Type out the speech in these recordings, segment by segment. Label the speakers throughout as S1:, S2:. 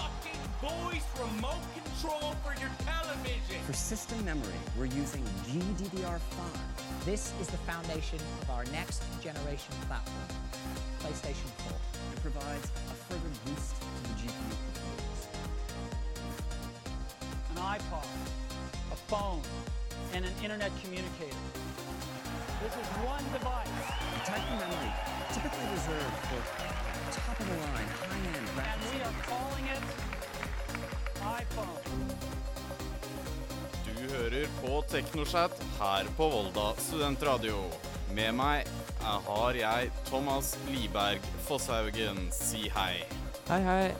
S1: fucking voice remote control for your television.
S2: For system memory, we're using GDDR5.
S3: This is the foundation of our next generation platform, PlayStation 4.
S2: It provides a further boost to the GPU performance.
S4: An iPod, a phone, and an internet communicator. This is one device,
S2: The type of memory typically reserved for top-of-the-line, high-end
S4: and we are calling it iPhone.
S5: Du hører på Teknoschat her på Volda studentradio. Med meg er- har jeg Thomas Liberg Fosshaugen. Si hei.
S6: Hei, hei.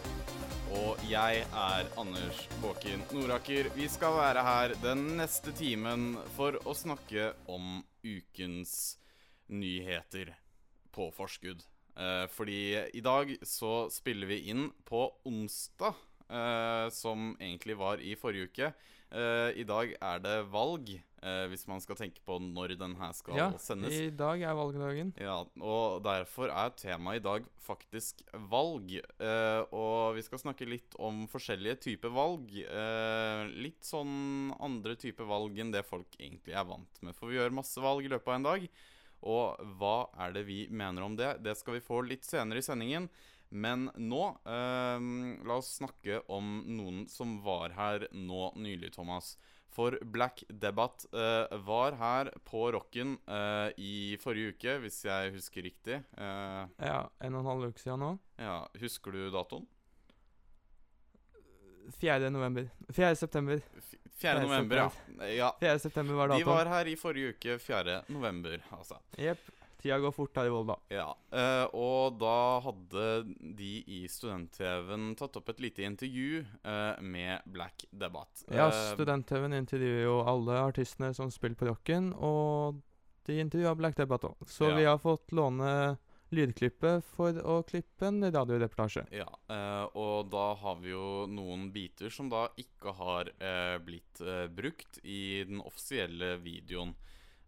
S5: Og jeg er Anders Båken Noraker. Vi skal være her den neste timen for å snakke om ukens nyheter på forskudd. Eh, fordi i dag så spiller vi inn på onsdag, eh, som egentlig var i forrige uke. Eh, I dag er det valg, eh, hvis man skal tenke på når den her skal
S6: Ja,
S5: sendes.
S6: i dag er valgdagen.
S5: Ja, og derfor er temaet i dag faktisk valg. Eh, og vi skal snakke litt om forskjellige typer valg. Eh, litt sånn andre typer valg enn det folk egentlig er vant med. For vi gjør masse valg i løpet av en dag. Og hva er det vi mener om det? Det skal vi få litt senere i sendingen. Men nå eh, La oss snakke om noen som var her nå nylig, Thomas. For Black Debate eh, var her på Rocken eh, i forrige uke, hvis jeg husker riktig. Eh,
S6: Ja, en og en halv uke siden nå.
S5: ja, Husker du datoen?
S6: 4. november. 4. september.
S5: F 4. november, ja. ja.
S6: 4. september var datoen.
S5: var her i forrige uke, 4. november, altså.
S6: Jepp. Tida går fort her i Volda.
S5: Ja, eh, og da hadde de i Student-TV-en tatt opp et lite intervju eh, med Black Debatt.
S6: Ja,
S5: Eh,
S6: Student-TV-en intervjuer jo alle artistene som spiller på rocken, og de intervjua Black Debatt òg. Så
S5: Ja.
S6: vi har fått låne lydklippet for å klippe en radioreportasje.
S5: Ja, eh, og da har vi jo noen biter som da ikke har eh, blitt eh, brukt i den offisielle videoen.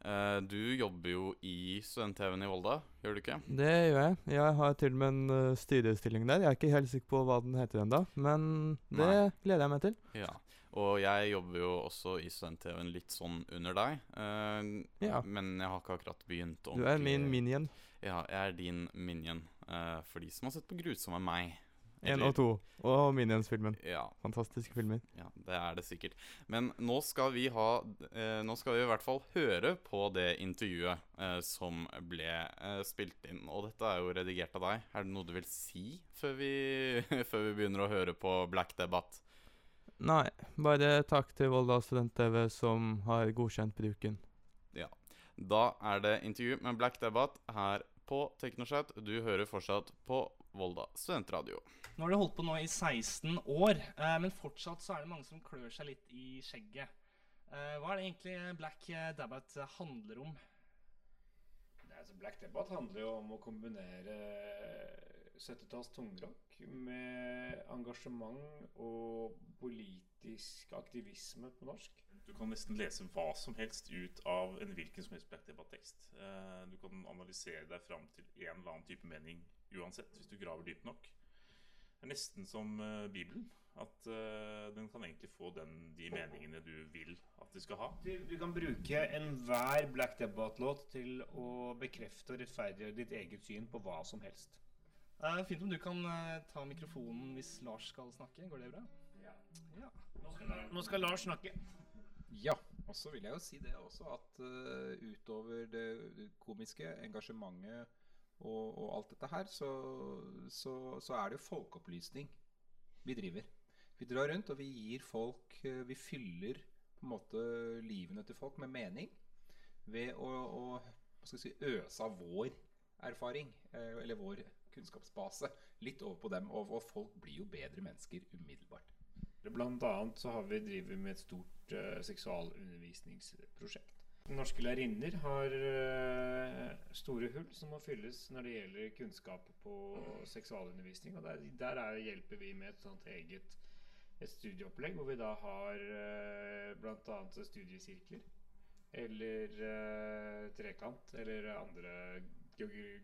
S5: Eh, du jobber jo i Student-TV-en i Volda, gjør du ikke?
S6: Det gjør jeg. Jeg har til og med en styrestilling der. Jeg er ikke helt sikker på hva den heter ennå, men det
S5: Nei.
S6: gleder jeg meg til.
S5: Ja. Og jeg jobber jo også i Student-TV-en litt sånn under deg. uh,
S6: Ja.
S5: Men jeg har ikke akkurat begynt
S6: Du er min minion.
S5: Ja, jeg er din minion. Uh, for de som har sett på Grusomme meg.
S6: Én og to. Og Minions-filmen.
S5: Ja,
S6: Fantastiske filmer.
S5: Ja, det er det sikkert. Men nå skal vi ha eh, Nå skal vi i hvert fall høre på det intervjuet eh, som ble eh, spilt inn. Og dette er jo redigert av deg. Er det noe du vil si før vi, før vi begynner å høre på Black Debatt?
S6: Nei, bare takk til Volda Student-TV som har godkjent bruken.
S5: Ja. Da er det intervju med Black Debatt her på Teknoschat. Du hører fortsatt på Volda studentradio.
S7: Nå har du holdt på nå i 16 år, eh, men fortsatt så er det mange som klør seg litt i skjegget. Eh, hva er det egentlig Black Dabbat handler om?
S8: Altså Black Debate handler jo om å kombinere 70-talls tungrock med engasjement og politisk aktivisme på norsk.
S9: Du kan nesten lese hva som helst ut av en hvilken som helst Black Debate-tekst. Eh, Du kan analysere deg fram til en eller annen type mening uansett, hvis du graver dypt nok. Det er nesten som eh, Bibelen. At eh, den kan egentlig få den, de meningene du vil at de skal ha.
S8: Du, du kan bruke enhver Black Debate-låt til å bekrefte og rettferdiggjøre ditt eget syn på hva som helst.
S7: Eh, fint om du kan ta mikrofonen hvis Lars skal snakke. Går det bra?
S8: Ja.
S7: Ja.
S8: Nå skal Lars snakke.
S10: Ja, og så vil jeg jo si det også at uh, utover det, komiske, engasjementet og, og alt dette her, så, så, så er det jo folkeopplysning vi driver. Vi drar rundt og vi gir folk eh, Vi fyller på en måte livene til folk med mening ved å, å si, øse av vår erfaring, eh, eller vår kunnskapsbase, litt over på dem. Og, og folk blir jo bedre mennesker umiddelbart.
S8: Blant annet så har vi drevet med et stort uh, seksualundervisningsprosjekt. Norske lærerinner har eh, store hull som må fylles når det gjelder kunnskap på seksualundervisning. Og der, der er, hjelper vi med et sånt eget et studieopplegg hvor vi da har uh, bl.a. studiesirkler. Eller trekant. Eller andre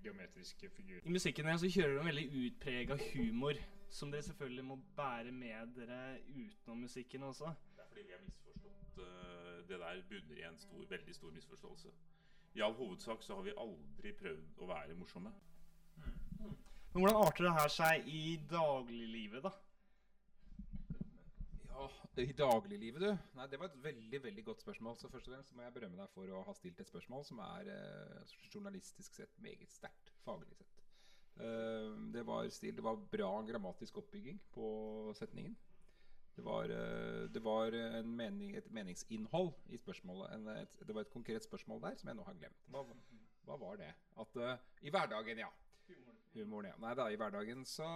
S8: geometriske figurer.
S7: I musikken her så kjører du en veldig utprega humor, som dere selvfølgelig må bære med dere utenom musikken også.
S9: Det er vi har misforstått uh, Det der bunner i en stor, veldig stor misforståelse. I all hovedsak så har vi aldri prøvd å være morsomme.
S7: Mm. Men hvordan arter det her seg i dagliglivet, da?
S10: Ja, i dagliglivet, du? Nei, Det var et veldig veldig godt spørsmål. Så først og fremst må jeg berømme deg for å ha stilt et spørsmål som er eh, journalistisk sett meget sterkt, faglig sett. Eh, det, var stil, det var bra grammatisk oppbygging på setningen. Det var, uh, det var mening, et meningsinnhold i spørsmålet. En, et, det var et konkret spørsmål der som jeg nå har glemt. Hva, hva var det? At uh, I hverdagen, ja. Humoren, ja. Nei da, i hverdagen så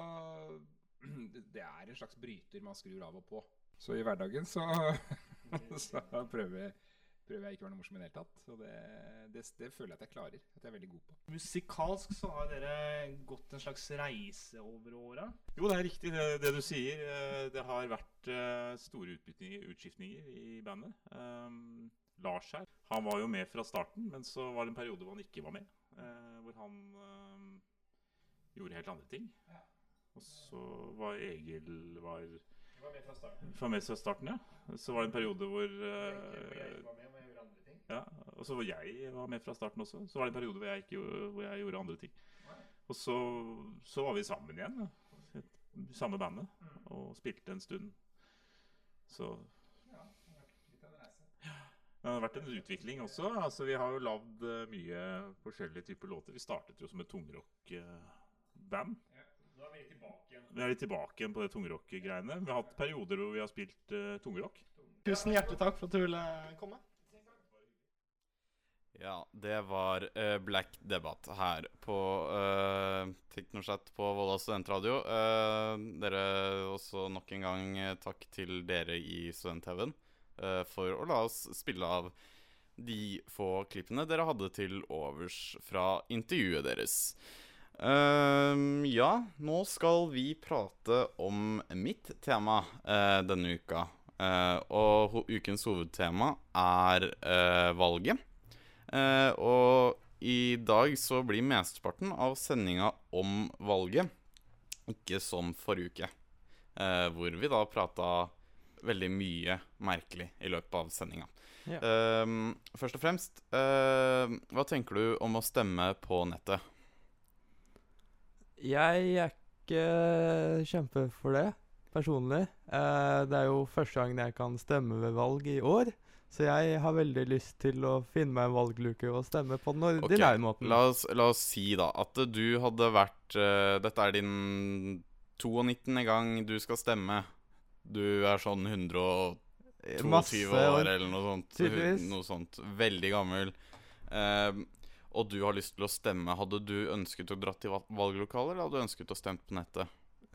S10: Det er en slags bryter man skrur av og på. Så i hverdagen så, så prøver, jeg, prøver, jeg ikke å være noe morsom i det hele tatt. Og det, det, det, føler jeg at jeg klarer. At jeg er veldig god på.
S7: Musikalsk så har dere gått en slags reise over åra?
S9: Jo, det er riktig det, det, du sier. Det har vært eh, store utskiftninger i bandet. Um, Lars her, han var jo med fra starten, men så var det en periode hvor han ikke var med. Uh, hvor han um, gjorde helt andre ting. Og så var Egil var
S8: var med fra starten.
S9: Var med fra starten, ja. Så var det en periode hvor uh,
S8: jeg var med,
S9: Ja, og så var jeg var med fra starten også. Så var det en periode hvor jeg, ikke, hvor jeg gjorde andre ting. Og så, så, var vi sammen igjen, ja. I samme bandet, og spilte en stund. Så
S8: ja, det har vært litt av en reise.
S9: Det har vært en utvikling også. Altså, vi har jo lagd mye forskjellige typer låter. Vi startet jo som et tungrock-band.
S8: Ja, nå er vi tilbake igjen.
S9: Vi er litt tilbake igjen på det tungrock-greiene. Vi har hatt perioder hvor vi har spilt uh, tungrock.
S7: Tusen hjertelig takk for at du ville komme.
S5: Ja, det var uh, Black Debate her på uh, Teknoschat på Volda studentradio. Uh, dere også nok en gang takk til dere i Student-TV-en uh, for å la oss spille av de få klippene dere hadde til overs fra intervjuet deres. Uh, ja, nå skal vi prate om mitt tema denne uka. Og ho ukens hovedtema er valget. Og i dag så blir mesteparten av sendinga om valget, ikke som forrige uke. hvor vi da prata veldig mye merkelig i løpet av sendinga.
S6: Ja.
S5: først og fremst, hva tenker du om å stemme på nettet?
S6: Jeg er ikke kjempe for det, personlig. Eh, det er jo første gangen jeg kan stemme ved valg i år. Så jeg har veldig lyst til å finne meg en valgluke og stemme på den ordinære
S5: okay.
S6: måten.
S5: La oss, la oss si da at du hadde vært uh, Dette er din 92. gang du skal stemme. Du er sånn 122
S6: Masse
S5: år eller noe sånt.
S6: tydeligvis.
S5: Noe sånt. Veldig gammel. Eh, og du har lyst til å stemme. Hadde du ønsket å dra til val- valglokalet, eller hadde du ønsket å stemme på nettet?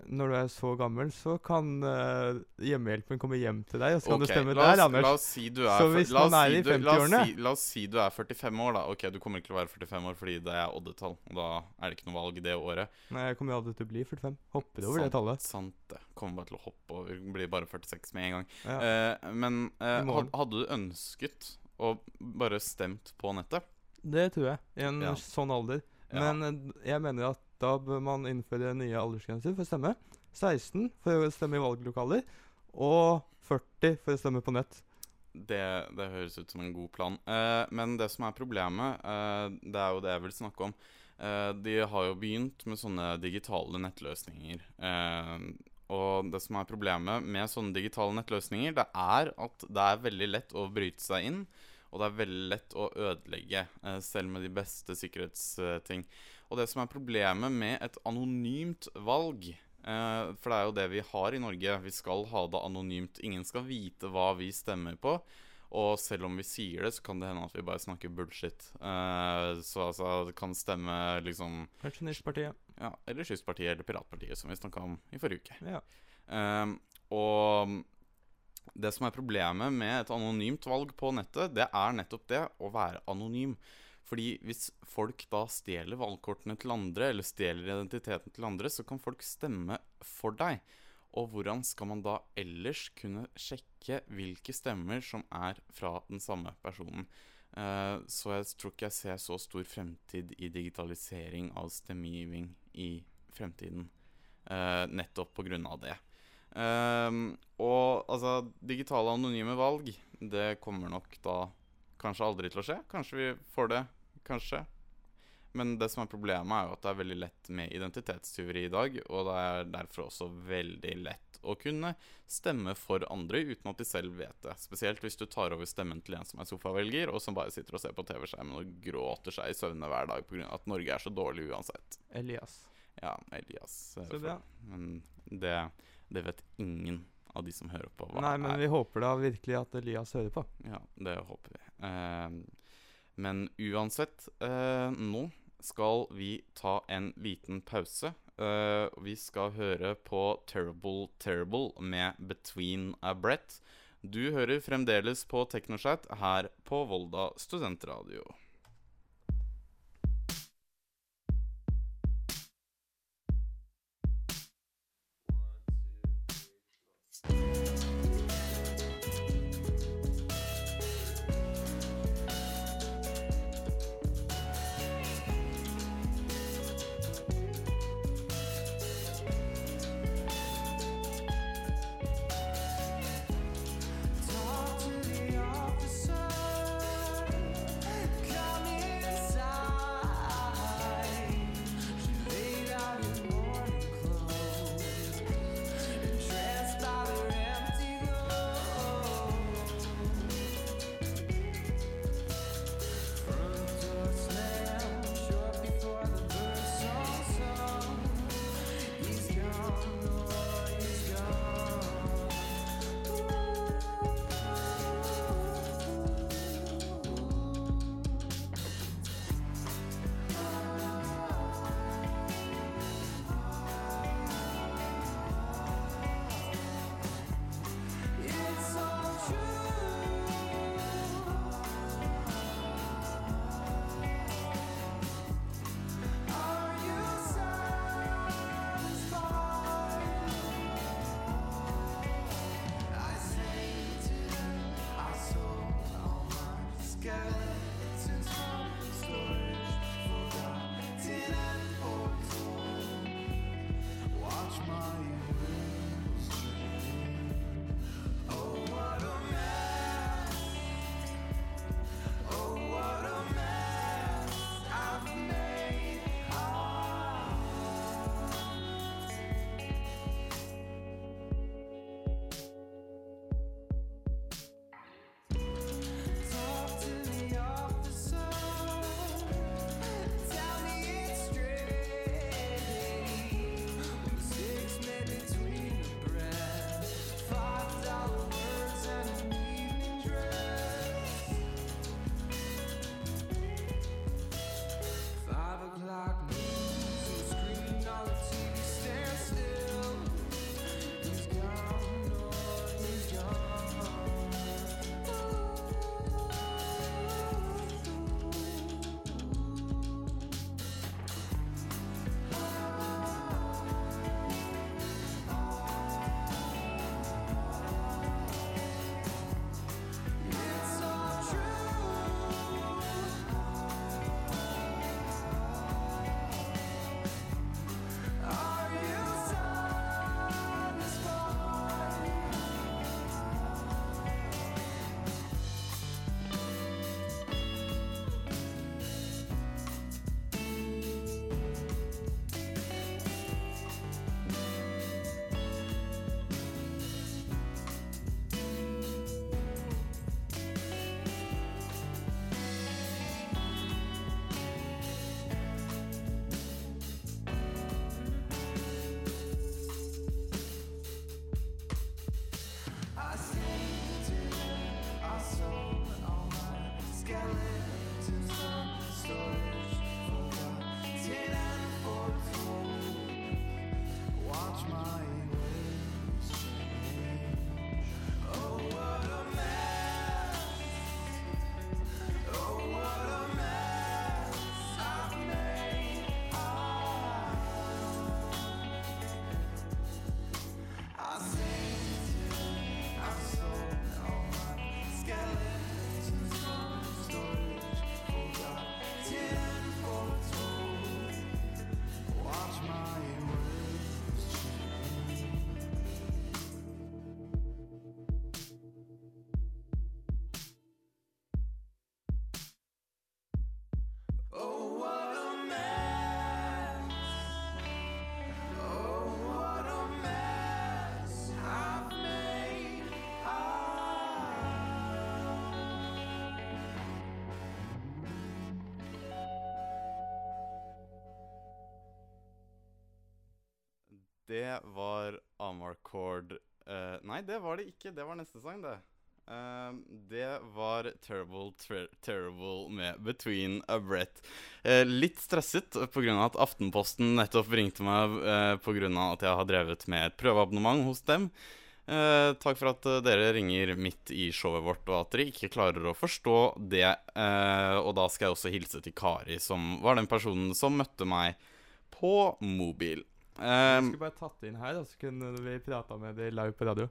S6: Når du er så gammel, så kan uh, hjemmehjelpen komme hjem til deg, og så kan du stemme
S5: la
S6: der,
S5: oss,
S6: Anders.
S5: La oss si du er,
S6: så hvis man er
S5: si
S6: i
S5: du- la oss
S6: 50-årene
S5: si, la oss si du er 45 år, da. Ok, du kommer ikke til å være 45 år fordi det er oddetall. Og da er det ikke noe valg det året.
S6: Nei, jeg kommer jo aldri til å bli 45. Hopper over det tallet.
S5: Sant det. Kommer bare til å hoppe over. Blir bare 46 med en gang.
S6: Ja.
S5: Uh, men had, hadde du ønsket å bare stemt på nettet?
S6: Det tror jeg, i en
S5: Ja.
S6: sånn alder.
S5: Ja.
S6: Men jeg mener at da bør man innføre nye aldersgrenser for å stemme. 16 for å stemme i valglokaler, og 40 for å stemme på nett.
S5: Det, det høres ut som en god plan. Eh, men det som er problemet, eh, det er jo det jeg vil snakke om. Eh, de har jo begynt med sånne digitale nettløsninger. Eh, og det som er problemet med sånne digitale nettløsninger, det er at det er veldig lett å bryte seg inn. Og det er veldig lett å ødelegge, eh, selv med de beste sikkerhetsting. Og det som er problemet med et anonymt valg eh, For det er jo det vi har i Norge. Vi skal ha det anonymt. Ingen skal vite hva vi stemmer på. Og selv om vi sier det, så kan det hende at vi bare snakker bullshit. Eh, så altså, det kan stemme liksom
S6: Pensjonistpartiet.
S5: Ja, eller Kystpartiet eller Piratpartiet, som vi snakka om i forrige uke.
S6: Ja.
S5: Eh, og det som er problemet med et anonymt valg på nettet, det er nettopp det å være anonym. Fordi hvis folk da stjeler valgkortene til andre, eller stjeler identiteten til andre, så kan folk stemme for deg. Og hvordan skal man da ellers kunne sjekke hvilke stemmer som er fra den samme personen? Eh, så jeg tror ikke jeg ser så stor fremtid i digitalisering av stemmegivning i fremtiden. eh, nettopp på grunn av det. Ehm, og altså, digitale anonyme valg, det kommer nok da kanskje aldri til å skje. Kanskje vi får det, kanskje. Men det som er problemet, er jo at det er veldig lett med identitetstyveri i dag. Og det er derfor også veldig lett å kunne stemme for andre uten at de selv vet det. Spesielt hvis du tar over stemmen til en som er sofavelger, og som bare sitter og ser på TV-skjermen og gråter seg i søvne hver dag pga. at Norge er så dårlig uansett.
S6: Elias.
S5: Ja, Elias. eh,
S6: Så bra.
S5: Men det, det vet ingen av de som hører på.
S6: Nei, men vi håper da virkelig at Elias hører på.
S5: Ja, det håper vi. Eh, men uansett, eh, nå skal vi ta en liten pause. Eh, vi skal høre på Terrible Terrible med Between a Breath. Du hører fremdeles på Teknoshat her på Volda studentradio. Var Amarcord uh, Nei, det var det ikke. Det var neste sang, det. Uh, det var Terrible Ter Terrible med 'Between a Breath'. Uh, litt stresset pga. at Aftenposten nettopp ringte meg uh, pga. at jeg har drevet med et prøveabonnement hos dem. Uh, takk for at eh, dere ringer midt i showet vårt, og at dere ikke klarer å forstå det. Eh, og da skal jeg også hilse til Kari, som var den personen som møtte meg på mobil. Um,
S6: skulle bare tatt det inn her, så kunne vi prata med de live på radio.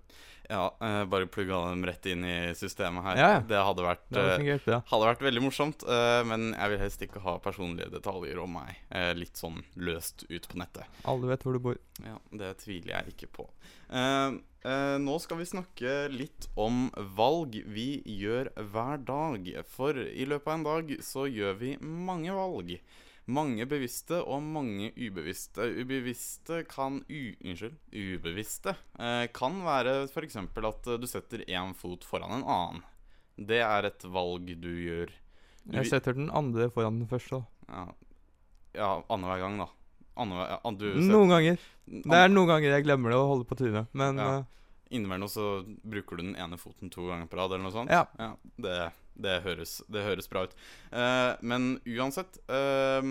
S5: ja, uh, bare plugga dem rett inn i systemet her.
S6: Ja, ja.
S5: Det hadde vært,
S6: Det hadde
S5: eh,
S6: fungert ja.
S5: hadde vært veldig morsomt. Uh, men jeg vil helst ikke ha personlige detaljer om meg uh, litt sånn løst ut på nettet.
S6: Alle vet hvor du bor.
S5: Ja, Det tviler jeg ikke på. Eh, eh, nå skal vi snakke litt om valg vi gjør hver dag. For i løpet av en dag så gjør vi mange valg. Mange bevisste og mange ubevisste. Ubevisste kan u... Unnskyld. Ubevisste eh, kan være f.eks. at du setter én fot foran en annen. Det er et valg du gjør. Du,
S6: Jeg setter den andre foran den første. da.
S5: ja, ja annenhver gang, da. Andre, ja, du
S6: Noen ganger. Det er noen ganger jeg glemmer det og holder på trynet, men
S5: ja.
S6: eh,
S5: Innimellom så bruker du den ene foten to ganger på rad, eller noe sånt?
S6: Ja.
S5: det, det, høres, det høres bra ut. Uh, men uansett uh,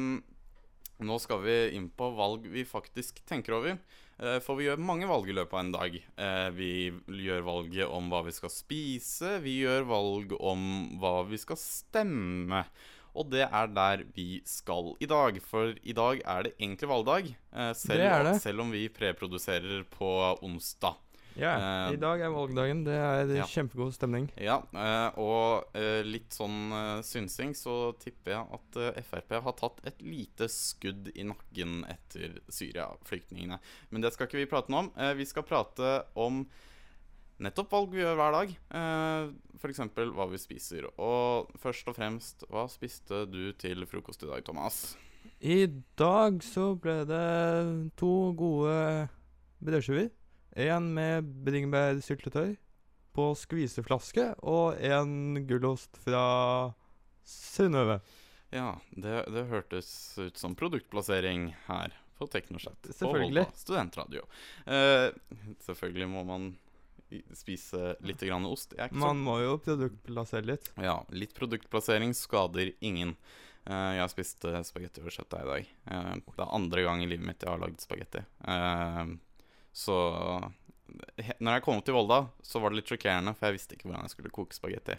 S5: Nå skal vi inn på valg vi faktisk tenker over. Uh, for vi gjør mange valg i løpet av en dag. Eh, vi gjør valget om hva vi skal spise. Vi gjør valg om hva vi skal stemme. Og det er der vi skal i dag. For i dag er det egentlig valgdag. Selv,
S6: Det det.
S5: selv om vi preproduserer på onsdag.
S6: Ja.
S5: Eh,
S6: I dag er valgdagen. Det er
S5: ja.
S6: kjempegod stemning.
S5: Ja, eh, og eh, litt sånn eh, synsing, så tipper jeg at Frp har tatt et lite skudd i nakken etter Syria-flyktningene. Men det skal ikke vi prate noe om. Vi skal prate om nettopp valg vi gjør hver dag. F.eks. hva vi spiser. Og først og fremst, hva spiste du til frokost i dag, Thomas?
S6: I dag så ble det to gode brødskiver. En med bringebærsyltetøy på skviseflaske, og en gulost fra Synnøve.
S5: Ja, det, det hørtes ut som produktplassering her på Teknoschat. på
S6: Selvfølgelig.
S5: Volda Studentradio. Eh, selvfølgelig må man spise litt grann ost.
S6: Man må jo produktplassere litt.
S5: Ja, litt produktplassering skader ingen. Uh, jeg spist uh, spagetti og kjøttdeig i dag. Uh, det er andre gang i livet mitt jeg har lagd spagetti. Eh, så Når jeg kom opp til Volda, så var det litt sjokkerende, for jeg visste ikke hvordan jeg skulle koke spagetti.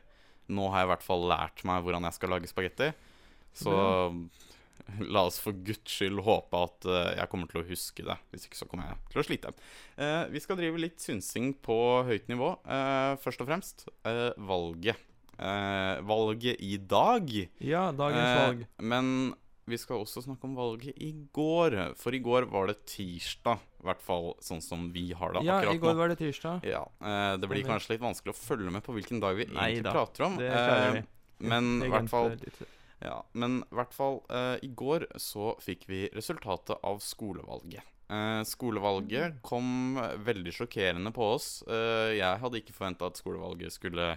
S5: Nå har jeg i hvert fall lært meg hvordan jeg skal lage spagetti. Så la oss for guds skyld håpe at eh, jeg kommer til å huske det. Hvis ikke så kommer jeg til å slite. Eh, vi skal drive litt synsing på høyt nivå. Eh, først og fremst eh, valget. Eh, valget i dag.
S6: Ja, dagens valg.
S5: Men vi skal også snakke om valget i går. For i går var det tirsdag, i hvert fall sånn som vi har det
S6: Ja,
S5: akkurat
S6: i går
S5: nå.
S6: var det tirsdag.
S5: Ja, eh, Det blir
S6: Stemmer.
S5: kanskje litt vanskelig å følge med på hvilken dag vi
S6: Nei
S5: egentlig
S6: da,
S5: prater om.
S6: det
S5: eh. Men i hvert fall ja, men i hvert fall eh, i går så fikk vi resultatet av skolevalget. Eh, skolevalget kom veldig sjokkerende på oss. Eh, jeg hadde ikke forventa at skolevalget skulle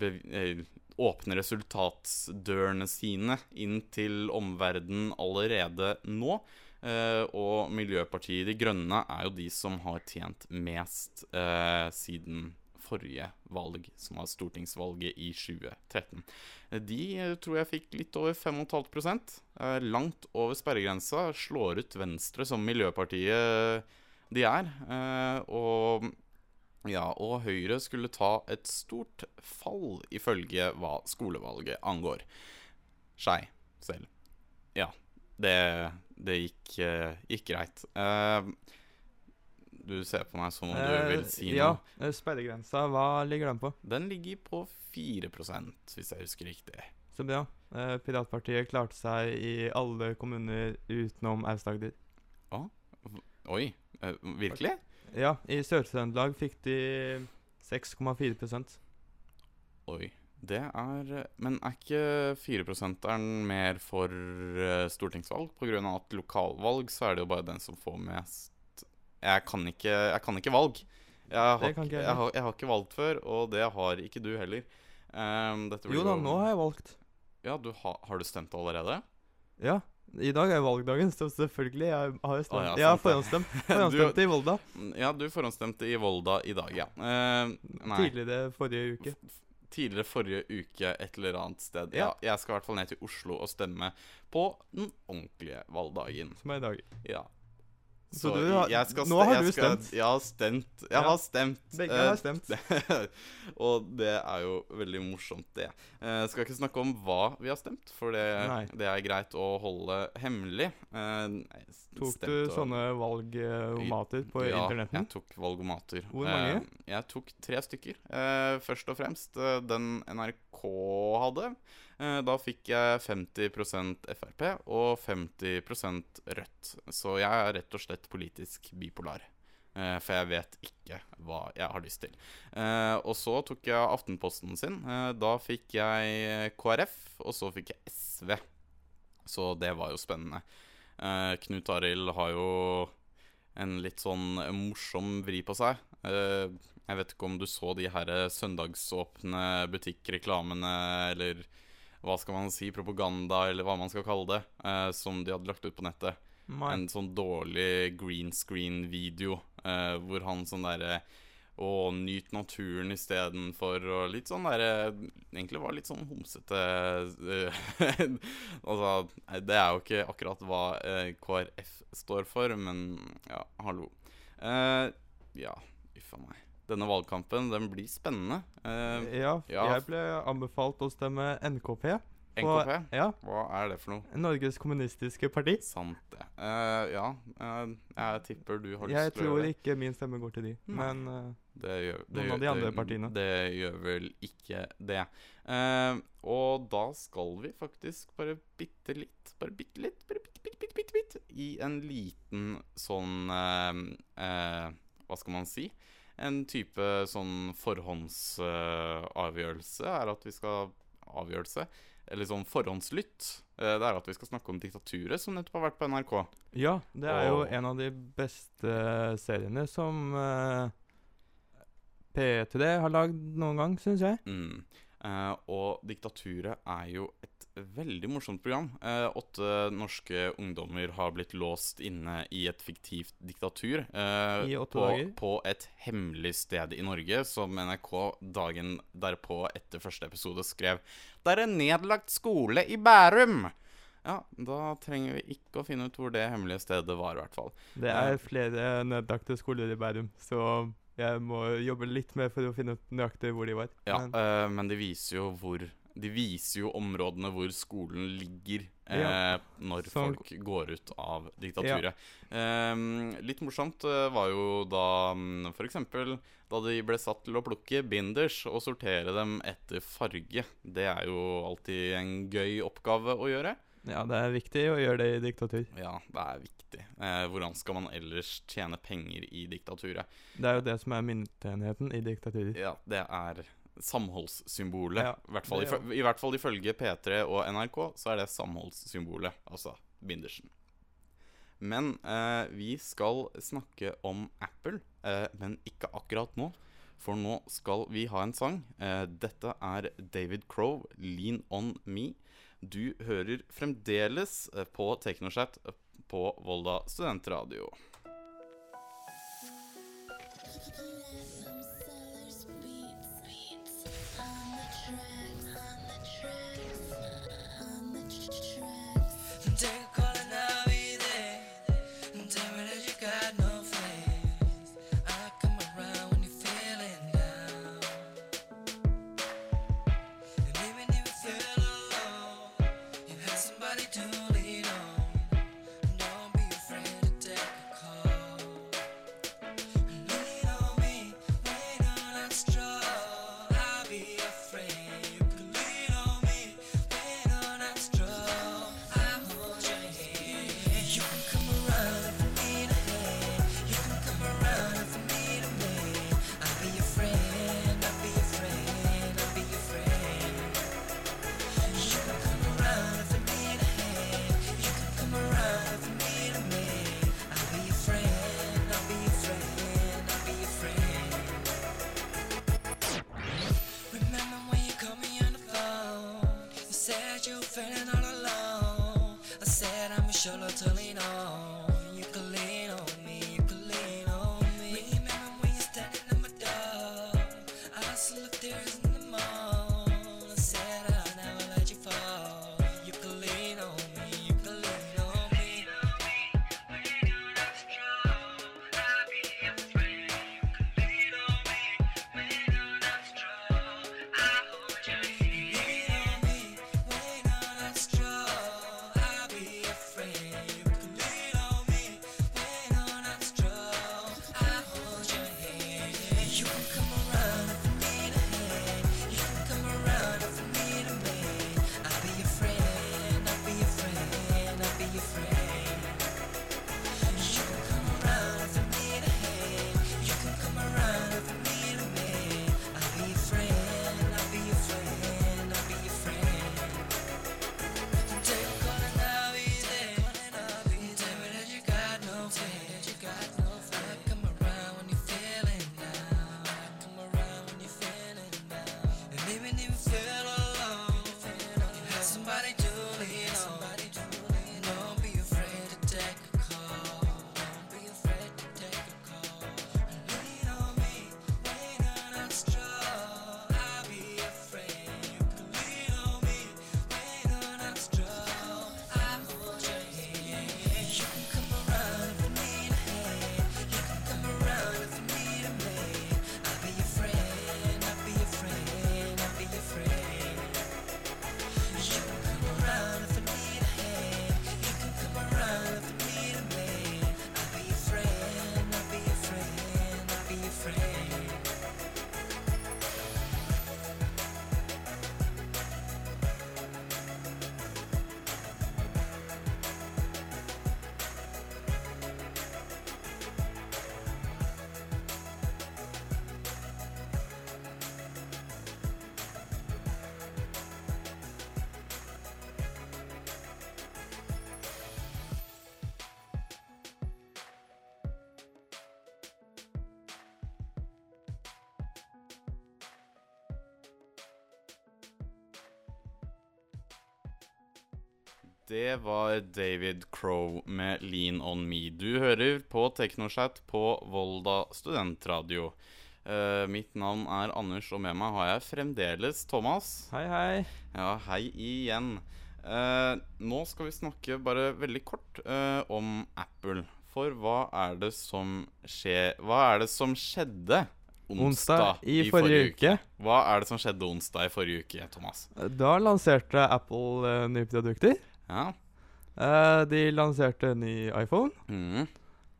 S5: eh, åpne resultatsdørene sine inn til omverdenen allerede nå. Eh, og Miljøpartiet De Grønne er jo de som har tjent mest eh, siden forrige valg, som var stortingsvalget i 2013. Eh, De tror jeg fikk litt over 5,5 eh, Langt over sperregrensa. Slår ut Venstre som miljøpartiet de er. Og ja, og Høyre skulle ta et stort fall, ifølge hva skolevalget angår. Skei selv. Ja, det, det gikk, eh, gikk greit. Eh, du ser på meg som om du vil si
S6: Eh, ja,
S5: noe.
S6: Ja, sperregrensa, hva ligger den på?
S5: Den ligger på 4 hvis jeg husker riktig.
S6: Så bra. Piratpartiet klarte seg i alle kommuner utenom Aust-Agder.
S5: Å? Oi, virkelig?
S6: Ja, i Sør-Trøndelag fikk de 6,4%
S5: Oi. Det er Men er ikke 4% mer for eh, stortingsvalg? Av at lokalvalg så er det jo bare den som får mest Jeg kan ikke, jeg kan ikke valg. Jeg har, ikke-
S6: jeg
S5: har, jeg har ikke valgt før, og det har ikke du heller. Um,
S6: Jo da, nå har jeg valgt.
S5: Ja, du ha, Har du stemt allerede?
S6: Ja, I dag er valgdagen, så selvfølgelig. Jeg har jo stemt.
S5: Ah, ja,
S6: forhåndsstemt. Forhåndsstemte i Volda.
S5: Ja, du forhåndsstemte i Volda i dag, ja. Uh.
S6: Tidligere forrige uke.
S5: Tidligere forrige uke et eller annet sted. Ja. Jeg skal i hvert fall ned til Oslo og stemme på den ordentlige valgdagen.
S6: Som er i dag.
S5: Ja.
S6: Så du
S5: jeg skal
S6: nå har du
S5: skal-
S6: stemt.
S5: Jeg har stemt. Jeg
S6: Ja.
S5: har stemt.
S6: Begge
S5: Eh,
S6: har stemt.
S5: og det er jo veldig morsomt, det. Jeg skal ikke snakke om hva vi har stemt, for det, det er greit å holde hemmelig. Eh,
S6: Tok du
S5: og-
S6: sånne valgomater på
S5: ja,
S6: internetten?
S5: jeg tok valgomater.
S6: Hvor mange?
S5: Eh, jeg tok tre stykker. Eh, først og fremst eh, den NRK hadde. Eh, da fikk jeg 50% Frp og 50% Rødt. Så jeg er rett og slett politisk bipolar. Eh, for jeg vet ikke hva jeg har lyst til. Eh, og så tok jeg Aftenposten sin. Da fikk jeg KrF, og så fikk jeg SV. Så det var jo spennende. Knut Arild har jo en litt sånn morsom vri på seg. Jeg vet ikke om du så de her søndagsåpne butikkreklamene, eller hva skal man si, propaganda, eller hva man skal kalle det, eh, som de hadde lagt ut på nettet.
S6: My.
S5: En sånn dårlig green screen-video eh, hvor han sånn derre og nyt naturen istedenfor og litt sånn derre Egentlig var litt sånn homsete eh, Altså, det er jo ikke akkurat hva eh, KrF står for, men ja, hallo. Eh, ja, uff a meg. Denne valgkampen, den blir spennende. Uh,
S6: Ja, jeg ble anbefalt å stemme NKP.
S5: NKP?
S6: Ja.
S5: Hva er det for noe?
S6: Norges kommunistiske parti.
S5: Sant det. Uh, ja, uh, jeg tipper du har lyst
S6: Jeg
S5: til å
S6: tror
S5: gjøre det.
S6: ikke min stemme går til de,
S5: mm.
S6: men
S5: Det gjør, det
S6: noen
S5: gjør,
S6: av de andre
S5: det-
S6: partiene.
S5: Det gjør vel ikke det. Og da skal vi faktisk bare bitte litt, bare bitte litt, bare bitte, bitte, bitte, bitte, bitte i en liten sånn Hva skal man si? En type sånn forhåndsavgjørelse er at vi skal Avgjørelse? Eller sånn forhåndslytt. eh, det er at vi skal snakke om diktaturet, som nettopp har vært på NRK.
S6: Ja, det er jo en av de beste seriene som uh, P3 har lagd noen gang, syns jeg.
S5: Mm. Eh, og Diktaturet er jo et veldig morsomt program. Eh, åtte norske ungdommer har blitt låst inne i et fiktivt diktatur. eh,
S6: I åtte
S5: på,
S6: dager.
S5: på et hemmelig sted i Norge, som NRK dagen derpå etter første episode skrev Det er en nedlagt skole i Bærum! Ja, da trenger vi ikke å finne ut hvor det hemmelige stedet var, i hvert fall.
S6: Det er flere nedlagte skoler i Bærum, så jeg må jobbe litt mer for å finne ut nøyaktig hvor de var.
S5: Ja,
S6: Men-
S5: uh, men det viser jo hvor De viser jo områdene hvor skolen ligger eh,
S6: Ja.
S5: når
S6: Sånn-
S5: folk går ut av diktaturet. Eh, litt morsomt eh, var jo da f.eks. for eksempel da de ble satt til å plukke binders og sortere dem etter farge. Det er jo alltid en gøy oppgave å gjøre.
S6: Ja, det er viktig å gjøre det i diktatur.
S5: Ja, det er viktig. Eh, hvordan skal man ellers tjene penger i diktaturet?
S6: Det er jo det som er myntenheten i diktaturer.
S5: Ja, det er samholdssymbolet.
S6: Ja,
S5: I, hvert fall,
S6: er
S5: I hvert fall ifølge P3 og NRK så er det samholdssymbolet, altså bindersen. Men eh, vi skal snakke om Apple, eh, men ikke akkurat nå. For nå skal vi ha en sang. Eh, dette er David Crow, 'Lean On Me'. Du hører fremdeles eh, på Teknoschat eh, på Volda studentradio. Det var David Crow med 'Lean On Me'. Du hører på Teknoshat på Volda studentradio. Uh, mitt navn er Anders, og med meg har jeg fremdeles Thomas.
S6: Hei, hei.
S5: Ja, hei igjen. Uh, nå skal vi snakke bare veldig kort uh, om Apple. For hva er det som skjer Hva er det som skjedde onsdag,
S6: Onsdag i forrige uke.
S5: Hva er det som skjedde onsdag i forrige uke, Thomas?
S6: Da lanserte Apple uh, nye produkter.
S5: Ja.
S6: Eh, de lanserte en ny iPhone.
S5: Mm.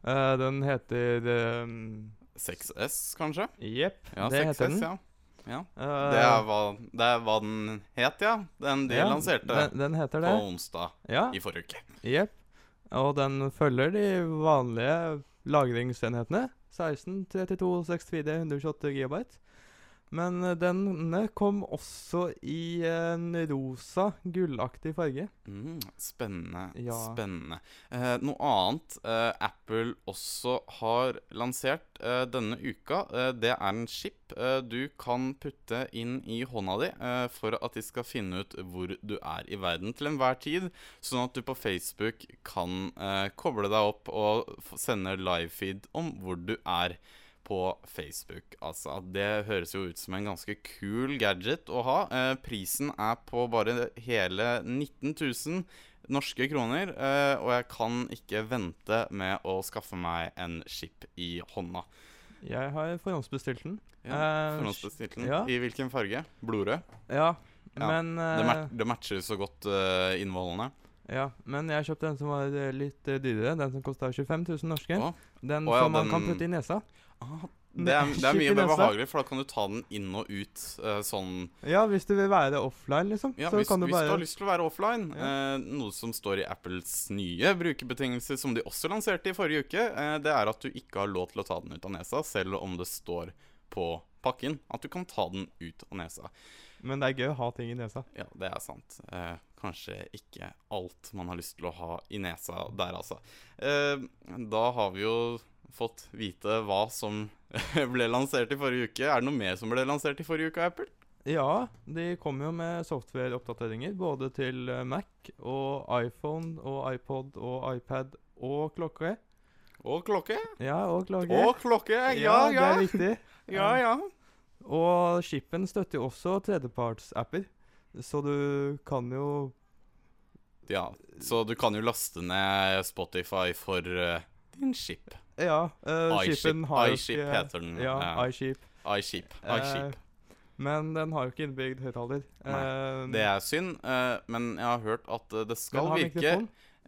S6: Eh, den heter um,
S5: 6S, kanskje?
S6: Jepp,
S5: Ja,
S6: det
S5: 6S,
S6: heter den.
S5: ja. ja.
S6: Uh,
S5: det, er hva, det er hva den het, ja. Den de
S6: Ja,
S5: lanserte
S6: den- den heter det.
S5: på onsdag
S6: Ja.
S5: i forrige uke.
S6: Jepp. Og den følger de vanlige lagringsenhetene. 16, 32, 64, 128 gigabyte. Men eh, denne kom også i en rosa, gullaktig farge.
S5: Mm, spennende.
S6: Ja.
S5: Spennende. Eh, noe annet eh, Apple også har lansert eh, denne uka, eh, det er en chip eh, du kan putte inn i hånda di for at de skal finne ut hvor du er i verden til enhver tid, sånn at du på Facebook kan koble deg opp og sende livefeed om hvor du er på Facebook. Altså, det høres jo ut som en ganske kul gadget å ha. Eh, prisen er på bare hele 19 000 norske kroner, eh, og jeg kan ikke vente med å skaffe meg en chip i hånda.
S6: Jeg har forhåndsbestilt den.
S5: Ja,
S6: Eh,
S5: Forhåndsbestilt den.
S6: ja.
S5: I hvilken farge? Blodrød?
S6: Ja, men,
S5: det,
S6: eh,
S5: mat det matcher så godt uh, innvollene.
S6: Ja, men jeg kjøpte den som var litt dyrere. Den som kosta 25 000 norske.
S5: Å.
S6: Den
S5: Å ja,
S6: som man kan putte i nesa.
S5: Det er, det er mye mer behagelig, for da kan du ta den inn og ut uh, sånn
S6: Ja, hvis du vil være offline, liksom.
S5: Ja,
S6: så
S5: hvis,
S6: kan du
S5: hvis
S6: bare
S5: du har lyst til å være offline, eh, noe som står i Apples nye brukerbetingelser, som de også lanserte i forrige uke, uh, det er at du ikke har lov til å ta den ut av nesa, selv om det står på pakken at du kan ta den ut av nesa.
S6: Men det er gøy å ha ting i nesa.
S5: Ja, det er sant. Eh, kanskje ikke alt man har lyst til å ha i nesa der, altså. Eh, da har vi jo fått vite hva som ble lansert i forrige uke. Er det noe mer som ble lansert i forrige uke, Apple?
S6: Ja, de kom jo med software-oppdateringer både til eh, Mac og iPhone og iPod og iPad og klokke.
S5: Og klokke?
S6: Ja, og klokke.
S5: Og klokke, ja,
S6: Det
S5: ja.
S6: er viktig.
S5: Ja, ja.
S6: Og Shippen støtter jo også tredjeparts-apper, så du kan jo
S5: Ja, så du kan jo laste ned Spotify for uh, din chip.
S6: Ja, Uh,
S5: iShip.
S6: jo
S5: iShip heter den.
S6: Ja,
S5: ja.
S6: iShip.
S5: iShip. iShip.
S6: Eh, men den har jo ikke innbygd høyttaler. Eh,
S5: det er synd, uh, men jeg har hørt at eh, det skal virke.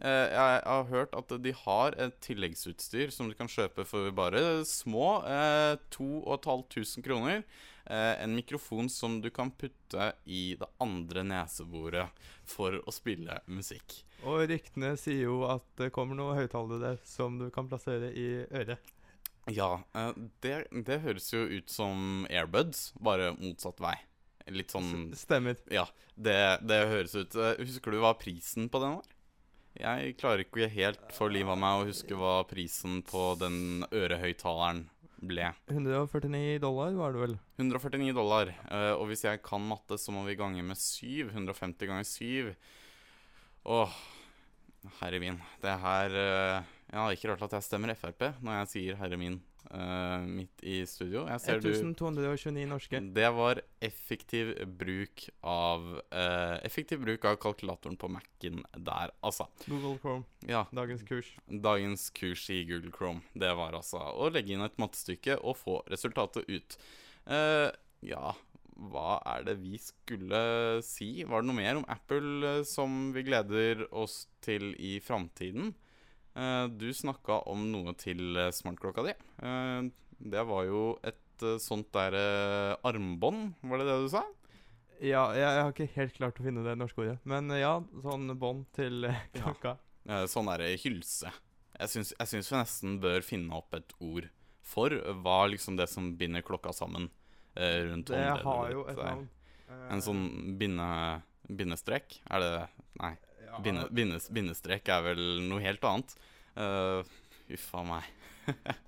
S5: Eh, jeg har hørt at de har et tilleggsutstyr som du kan kjøpe for bare små eh, 2500 kroner. Eh, en mikrofon som du kan putte i det andre neseboret for å spille musikk.
S6: Og ryktene sier jo at det kommer noe høyttalere som du kan plassere i øret.
S5: Ja, eh, det, det høres jo ut som airbuds, bare motsatt vei. Litt sånn
S6: stemmer.
S5: Ja, det, det høres ut eh, Husker du hva prisen på den var? Jeg klarer ikke helt for livet av meg å huske hva prisen på den ørehøyttaleren ble.
S6: 149 dollar var det vel.
S5: 149 dollar. eh, og hvis jeg kan matte, så må vi gange med 7. 150 ganger 7. Åh, herre min. Det her Jeg har ikke rart at jeg stemmer Frp når jeg sier herre min uh, midt i studio. Jeg ser du
S6: 1229 norske.
S5: det var effektiv bruk av uh, Effektiv bruk av kalkulatoren på Mac-en der, altså.
S6: Google Chrome.
S5: Ja.
S6: Dagens kurs.
S5: Dagens kurs i Google Chrome. Det var altså å legge inn et mattestykke og få resultatet ut. Uh, ja, hva er det vi skulle si? Var det noe mer om Apple eh, som vi gleder oss til i framtiden? Eh, du snakka om noe til eh, smartklokka di. Det var jo et sånt der eh, armbånd, var det det du sa?
S6: Ja, jeg, jeg har ikke helt klart å finne det norske ordet. Men ja, sånn bånd til klokka.
S5: Ja. sånn derre hylse. Jeg syns, vi nesten bør finne opp et ord for hva liksom det som binder klokka sammen Eh, rundt
S6: det.
S5: Det
S6: har jo et navn.
S5: En sånn binde, bindestrek? Er det Nei. Binde, bindes, bindestrek er vel noe helt annet. Uh, uff meg.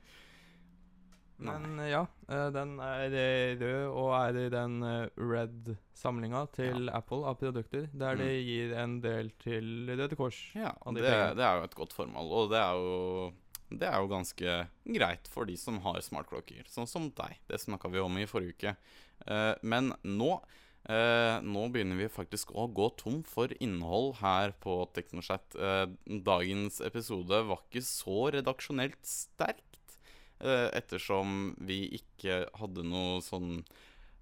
S6: Men ja, eh, den er rød og er i den red-samlinga til ja. Apple av produkter, der
S5: mm.
S6: de gir en del til Røde Kors.
S5: Ja, det, det, er jo et godt formål, og det er jo det er jo ganske greit for de som har smartklokker, sånn som deg. Det snakka vi om i forrige uke. Eh, men nå eh, nå begynner vi faktisk å gå tom for innhold her på TeknoChat. Eh, dagens episode var ikke så redaksjonelt sterkt, ettersom vi ikke hadde noe sånn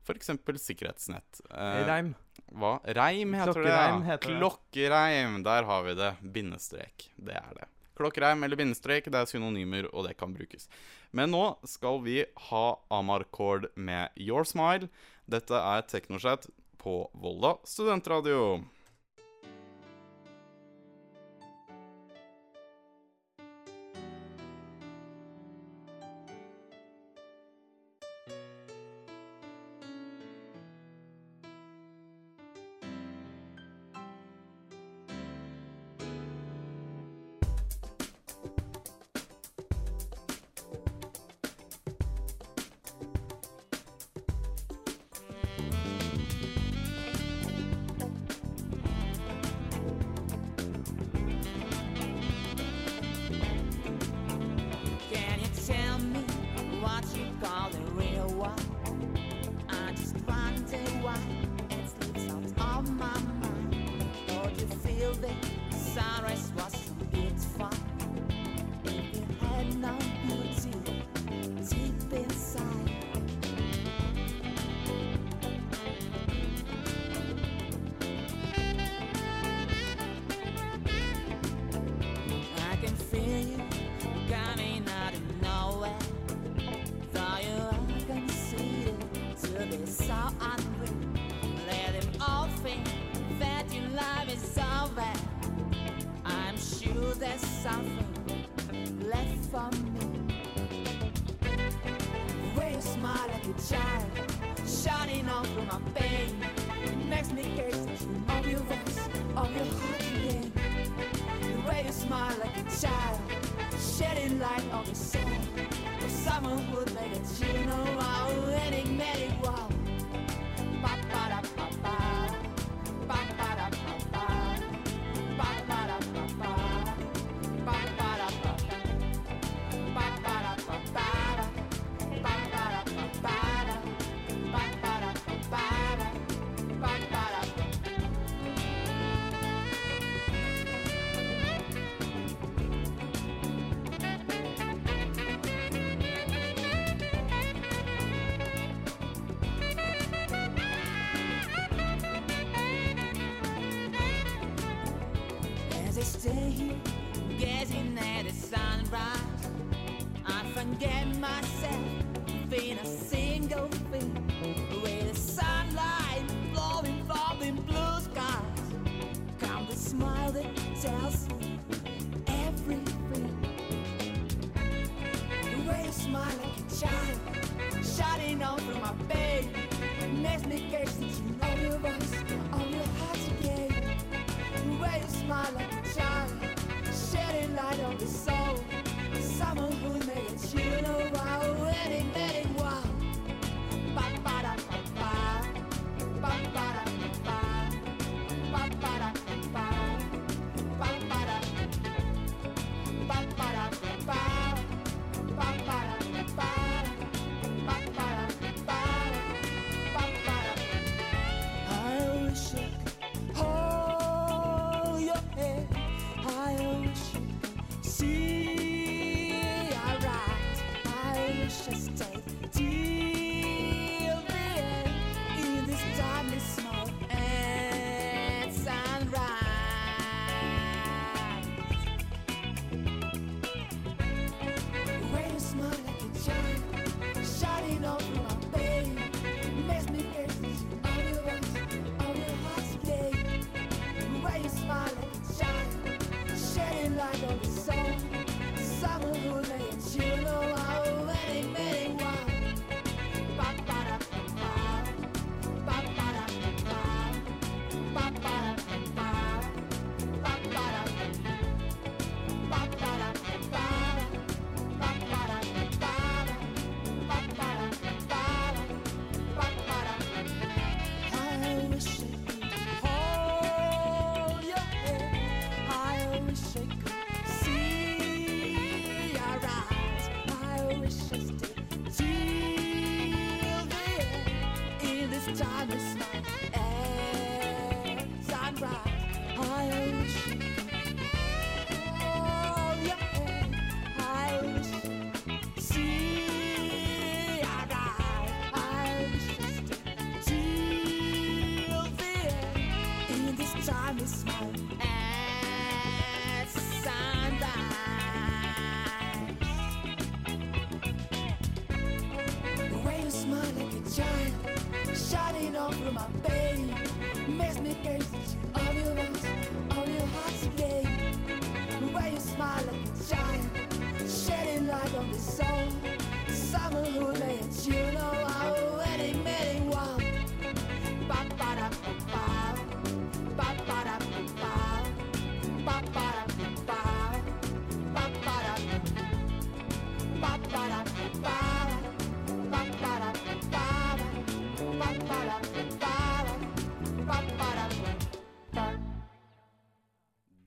S5: F.eks. sikkerhetsnett.
S6: Reim.
S5: Hva? Reim heter
S6: Klokkereim
S5: det. Ja.
S6: Heter
S5: Klokkereim. Der har vi det. Bindestrek. Det er det. Klokkreim eller bindestrek det er synonymer, og det kan brukes. Men nå skal vi ha Amarcord med Your Smile. Dette er Teknoshat på Volda studentradio.
S11: child, shedding light on the sun. Someone would make a funeral, enigmatic.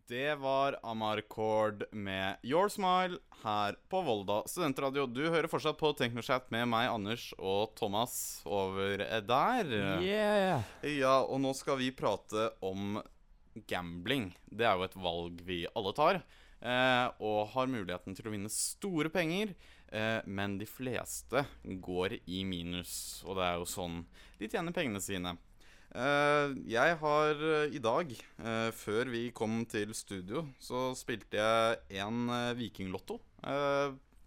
S5: Det var Amar Kord med Your Smile her på Volda studentradio. Du hører fortsatt på Teknochat med meg, Anders og Thomas over der.
S6: Yeah.
S5: Ja, og nå skal vi prate om gambling. Det er jo et valg vi alle tar. Eh, og har muligheten til å vinne store penger. Eh, men de fleste går i minus, og det er jo sånn de tjener pengene sine. Eh, jeg har eh, i dag, eh, før vi kom til studio, så spilte jeg en uh, Vikinglotto.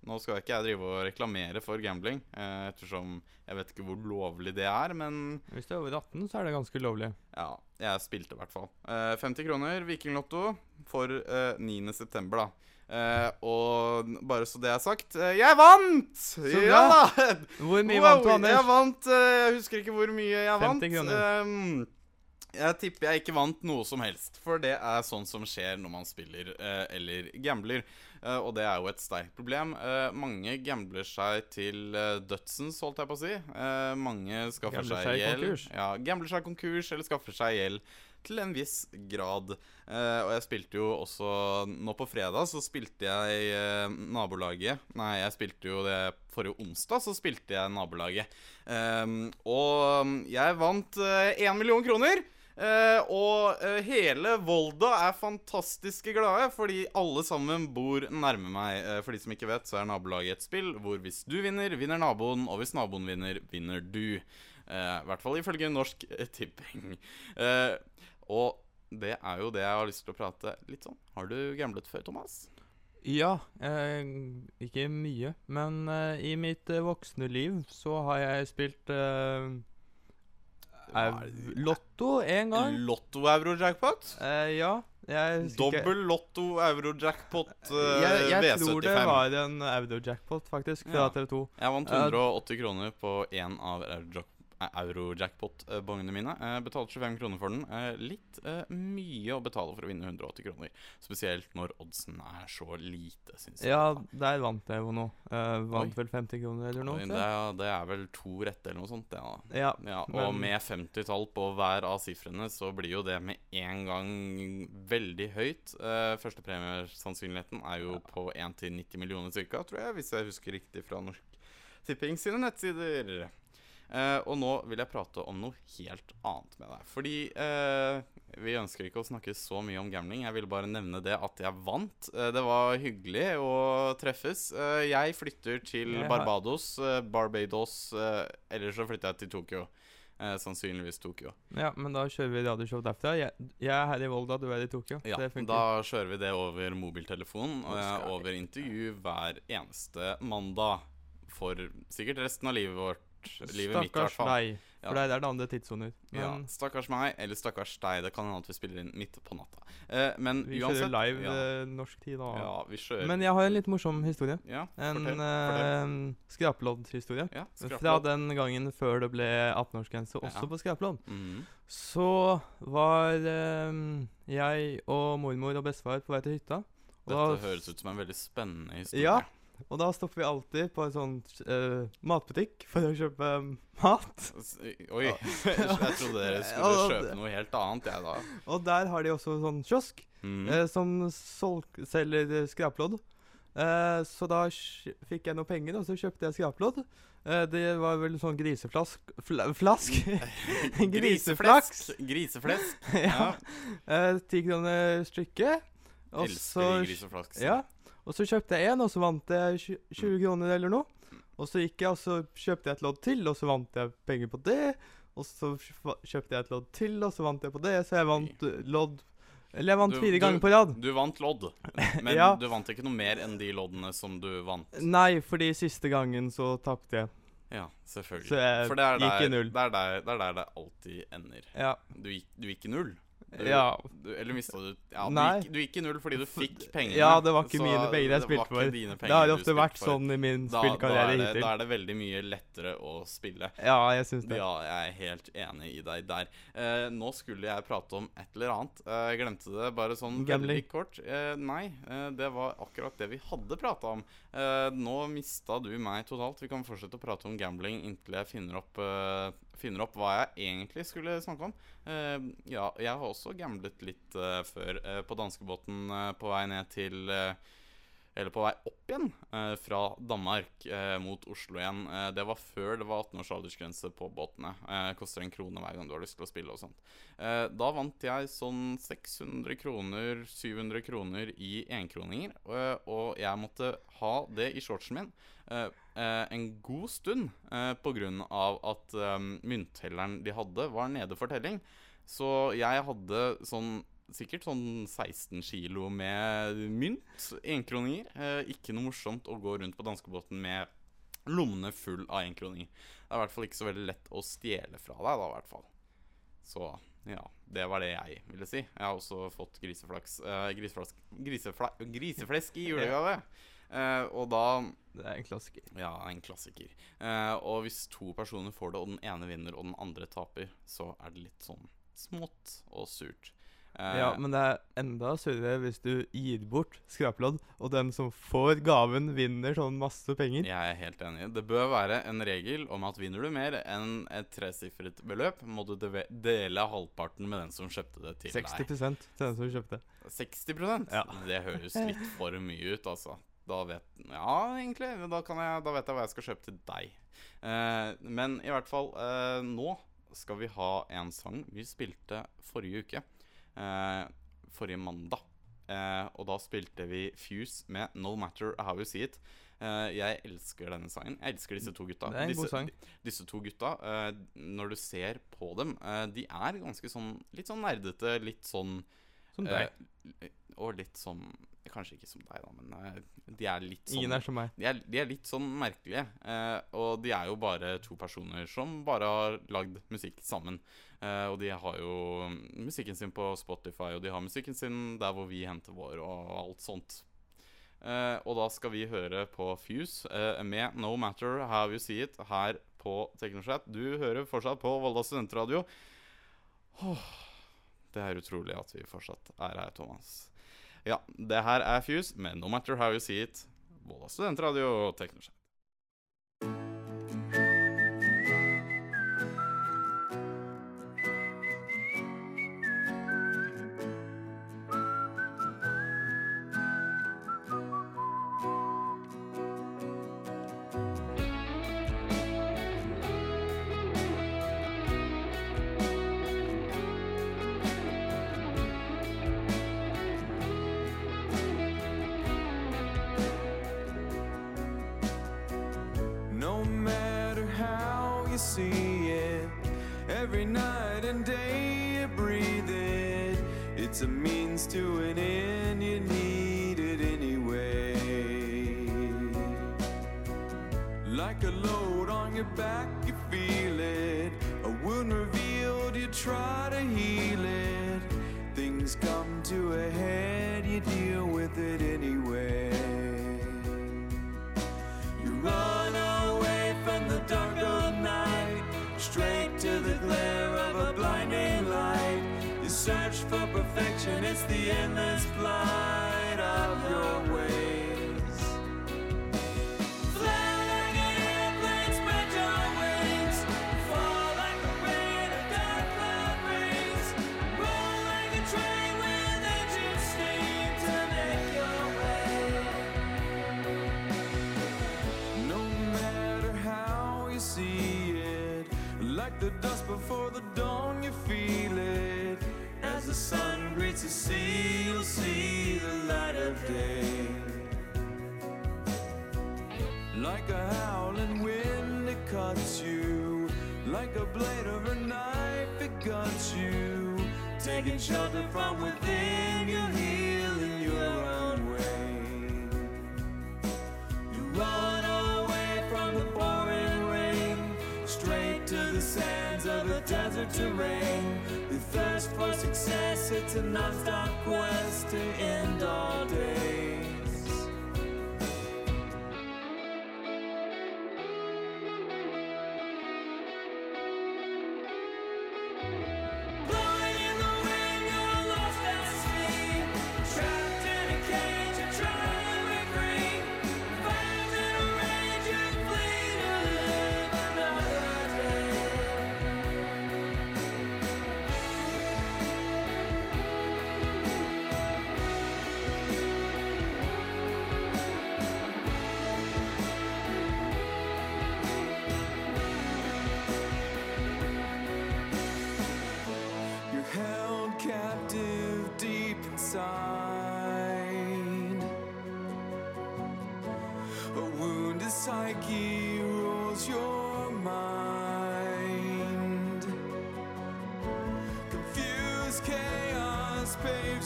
S5: Nå skal ikke jeg drive og reklamere for gambling, ettersom jeg vet ikke hvor lovlig det er, men
S6: Hvis du er over 18, så er det ganske lovlig.
S5: ja, jeg spilte i hvert fall. Eh, 50 kroner, Vikinglotto, for eh, 9. september, da. Eh, og bare så det er sagt uh, Jeg vant! ja
S6: bra.
S5: da!
S6: Hvor mye
S5: Wow,
S6: vant du, Anders?
S5: Jeg vant uh, Jeg husker ikke hvor mye jeg
S6: 50
S5: vant.
S6: kroner.
S5: Ehm, jeg tipper jeg ikke vant noe som helst, for det er sånn som skjer når man spiller eller gambler. Og det er jo et sterkt problem. Mange gambler seg til uh, dødsens, holdt jeg på å si. Mange skaffer
S6: Gambler
S5: seg gjeld. Ja, gambler seg konkurs eller skaffer seg gjeld til en viss grad. Eh, og jeg spilte jo også Nå på fredag så spilte jeg eh, nabolaget Nei, jeg spilte jo det forrige onsdag, så spilte jeg nabolaget. Ehm, og jeg vant én million kroner. Eh, og eh, hele Volda er fantastiske glade, fordi alle sammen bor nærme meg. Eh, for de som ikke vet, så er nabolaget et spill hvor hvis du vinner, vinner naboen, og hvis naboen vinner, vinner du. Eh, I hvert fall ifølge Norsk eh, Tipping. Eh, og det er jo det jeg har lyst til å prate litt sånn. Har du gamblet før, Thomas?
S6: Ja, eh, ikke mye, men eh, i mitt eh, voksne liv så har jeg spilt eh, Lotto én gang.
S5: Lotto-euro-jackpot?
S6: Eh, ja.
S5: Dobbel Lotto-euro-jackpot uh,
S6: jeg, jeg
S5: V75.
S6: tror det var en euro-jackpot, faktisk, fra
S5: Ja.
S6: TV 2.
S5: Jeg vant 180 kroner på én av euro- euro-jackpot-bongene mine. Jeg betalte 25 kroner for den. Eh, Litt eh, mye å betale for å vinne 180 kroner. Spesielt når oddsen er så lite, syns jeg.
S6: Ja, der vant jeg jo noe. Eh, vant
S5: Oi.
S6: vel 50 kroner eller noe.
S5: Det er, det er vel to rette eller noe sånt. det da.
S6: Ja,
S5: og
S6: men-
S5: med 50-tall på hver av sifrene, så blir jo det med en gang veldig høyt. Uh, Førstepremiesannsynligheten er jo på 1 til 90 millioner ca., tror jeg, hvis jeg husker riktig fra Norsk Tipping sine nettsider. Eh, og nå vil jeg prate om noe helt annet med deg. Fordi uh, vi ønsker ikke å snakke så mye om gambling. Jeg vil bare nevne det at jeg vant. Uh, det var hyggelig å treffes. Jeg flytter til
S6: Jeg har-
S5: Barbados. Barbados. eller så flytter jeg til Tokyo. Sannsynligvis Tokyo.
S6: Ja, men da kjører vi radioshow derfra. Jeg, jeg er her i Volda, du er i Tokyo.
S5: Ja, da kjører vi det over mobiltelefon og over intervju hver eneste mandag. For sikkert resten av livet vårt. Livet mitt, i hvert
S6: Stakkars deg,
S5: Ja.
S6: for der er det andre tidssoner.
S5: Ja, stakkars meg, eller stakkars deg. Det kan hende at vi spiller inn midt på natta. Eh, men
S6: vi
S5: uansett
S6: kjører live
S5: ja.
S6: eh, norsk tid, da.
S5: Ja, vi kjører
S6: Men jeg har en litt morsom historie.
S5: Ja,
S6: en uh, skrapeloddhistorie.
S5: Ja,
S6: Fra den gangen før det ble 18-årsgrense, også
S5: Ja.
S6: på skrapelodd.
S5: Mm.
S6: Så var eh, jeg og mormor og bestefar på vei til hytta.
S5: Dette høres ut som en veldig spennende historie.
S6: Ja. Og da stopper vi alltid på en sånn uh, matbutikk for å kjøpe mat.
S5: Oi, jeg trodde dere skulle
S6: Og-
S5: kjøpe noe helt annet, jeg da.
S6: Og der har de også sånn kiosk
S5: mm.
S6: uh, som selger eh, skraplodd. Uh, så da fikk jeg noe penger, og så kjøpte jeg skraplodd. Eh, det var vel sånn griseflask fla Flask?
S5: Griseflesk. Griseflesk.
S6: ja. Eh, Ti kroner stykket.
S5: Elsker griseflask.
S6: Ja. Og så kjøpte jeg en, og så vant jeg 20 kroner eller noe. Og så gikk jeg, og så kjøpte jeg et lodd til, og så vant jeg penger på det. Og så kjøpte jeg et lodd til, og så vant jeg på det, så jeg vant eh, lodd Eller jeg vant
S5: Du-
S6: fire
S5: du-
S6: ganger på rad.
S5: Du vant lodd, men
S6: Ja.
S5: du vant ikke noe mer enn de loddene som du vant.
S6: Nei, fordi siste gangen så tapte jeg.
S5: Ja, selvfølgelig.
S6: Så jeg
S5: For det er
S6: gikk i null.
S5: Det er der, det er der det alltid ender.
S6: Ja.
S5: Du, gikk, du gikk i null.
S6: Ja.
S5: Du, eller mista du Ja, du
S6: Nei.
S5: gikk, du gikk i null fordi du fikk pengene.
S6: Ja, det var ikke mine penger jeg spilte for. Det har ofte vært
S5: for.
S6: sånn i min
S5: Da-
S6: spillkarriere
S5: er
S6: hittil.
S5: Da er det veldig mye lettere å spille.
S6: Ja, jeg syns det.
S5: Ja, jeg er helt enig i deg der. Eh, nå skulle jeg prate om et eller annet. Eh, glemte det bare sånn
S6: Gambling.
S5: veldig kort. Eh, nei, eh, det var akkurat det vi hadde prata om. Eh, nå mista du meg totalt. Vi kan fortsette å prate om gambling inntil jeg finner opp, eh, finner opp hva jeg egentlig skulle snakke om. Uh, ja, jeg har også gamblet litt uh, før. uh, på danskebåten på vei ned til eh, eller på vei opp igjen eh, fra Danmark eh, mot Oslo igjen. Eh, det var før det var 18 års aldersgrense på båtene. Koster en krone hver gang du har lyst til å spille og sånt. Da vant jeg sånn 600 kroner, 700 kroner i enkroninger. og jeg måtte ha det i shortsen min en god stund grunn av at mynttelleren de hadde, var nede for telling. Så jeg hadde sånn sikkert sånn 16 kilo med mynt, enkroninger. Eh, ikke noe morsomt å gå rundt på danskebåten med lommene full av enkroninger. Det er i hvert fall ikke så veldig lett å stjele fra deg, da, i hvert fall. Så ja, det var det jeg ville si. Jeg har også fått griseflaks eh, griseflask, grisefla, Griseflesk i julegave. Eh, og da
S6: Det er en klassiker.
S5: Ja, en klassiker. Eh, og hvis to personer får det, og den ene vinner og den andre taper, så er det litt sånn smått og surt. Eh,
S6: Ja, men det er enda surere hvis du gir bort skrapelodd, og den som får gaven, vinner sånn masse penger.
S5: Jeg er helt enig. Det bør være en regel om at vinner du mer enn et tresifret beløp, må du dele halvparten med den som kjøpte det til
S6: 60
S5: deg.
S6: til den som kjøpte.
S5: 60%
S6: Ja.
S5: Det høres litt for mye ut, altså. Da vet Ja, egentlig. Da, kan jeg, da vet jeg hva jeg skal kjøpe til deg. Eh, men i hvert fall, eh, nå skal vi ha en sang vi spilte forrige uke. Eh, forrige mandag. Eh, og da spilte vi Fuse med No Matter How You See It. Eh, jeg elsker denne sangen. Jeg elsker disse to gutta.
S6: Det er en
S5: disse,
S6: god sang.
S5: Disse to gutta, eh, når du ser på dem, eh, de er ganske sånn Litt sånn nerdete, litt sånn
S6: Som deg.
S5: eh, og litt sånn Kanskje ikke som deg, da, men eh, de er litt sånn
S6: Ingen er som meg.
S5: De er, de er litt sånn merkelige. eh, og de er jo bare to personer som bare har lagd musikk sammen. Eh, og de har jo musikken sin på Spotify, og de har musikken sin der hvor vi henter vår, og alt sånt. Eh, og da skal vi høre på Fuse eh, med No Matter How You See It her på Teknoschat. Du hører fortsatt på Volda studentradio. Åh, det er utrolig at vi fortsatt er her, Thomas. Ja, det her er Fuse med No Matter How You See It. Volda studentradio og
S12: No every night and day you breathe it. It's a means to an end, you need it anyway. Like a load on your back, you feel it. A wound revealed, you try to heal it. Things come to a head, you deal with it anyway. You run away from the dark of night, straight to the for perfection, it's the endless flight of your ways. Day. Like a howling wind, it cuts you. Like a blade of a knife, it guts you. Taking shelter from within, you heal in your own way. You run away from the pouring rain, straight to the sands of the desert terrain. For success, it's a non-stop quest to end all days.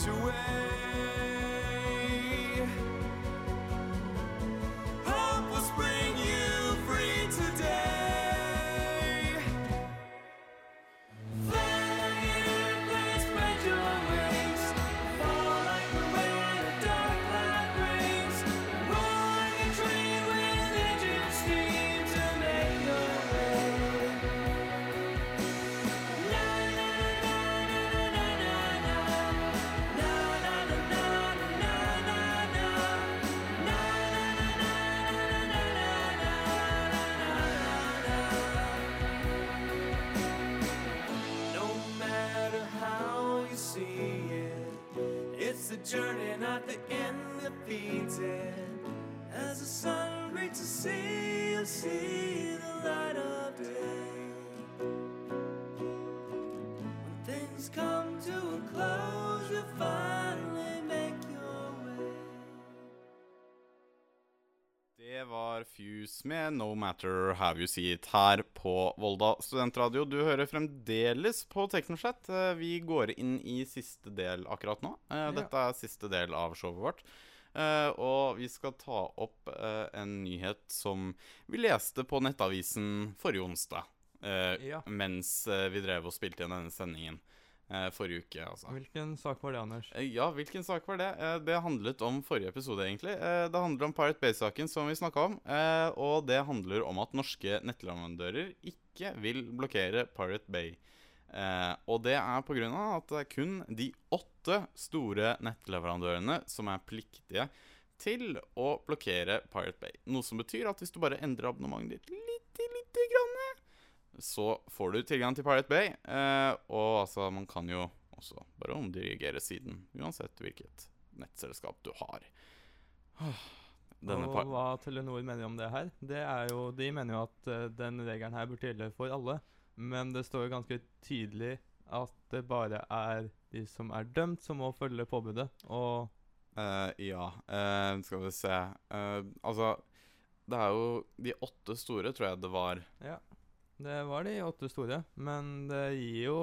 S5: away. Fuse med No Matter How You See It her på Volda studentradio. Du hører fremdeles på Teknoschat. Eh, Vi går inn i siste del akkurat nå. Eh, Dette er siste del av showet vårt. Eh, og vi skal ta opp en nyhet som vi leste på Nettavisen forrige onsdag. Mens vi drev og spilte igjen denne sendingen forrige uke, altså.
S6: Hvilken sak var det, Anders?
S5: Eh, Ja, hvilken sak var det? Eh, Det handlet om forrige episode, egentlig. Eh, Det handler om Pirate Bay-saken som vi snakka om. eh, Og det handler om at norske nettleverandører ikke vil blokkere Pirate Bay. Eh, Og det er pga. at det er kun de åtte store nettleverandørene som er pliktige til å blokkere Pirate Bay. Noe som betyr at hvis du bare endrer abonnementet ditt litt, lite grann, så får du tilgang til Pirate Bay. Eh, og altså, man kan jo også bare omdirigere siden, uansett hvilket nettselskap du har. Denne
S6: og hva Telenor mener om det her, det er jo De mener jo at uh, den regelen her burde gjelde for alle. Men det står jo ganske tydelig at det bare er de som er dømt, som må følge påbudet. Og
S5: uh, ja, uh, skal vi se Altså, det er jo de åtte store, tror jeg det var.
S6: ja, det var de åtte store. Men det gir jo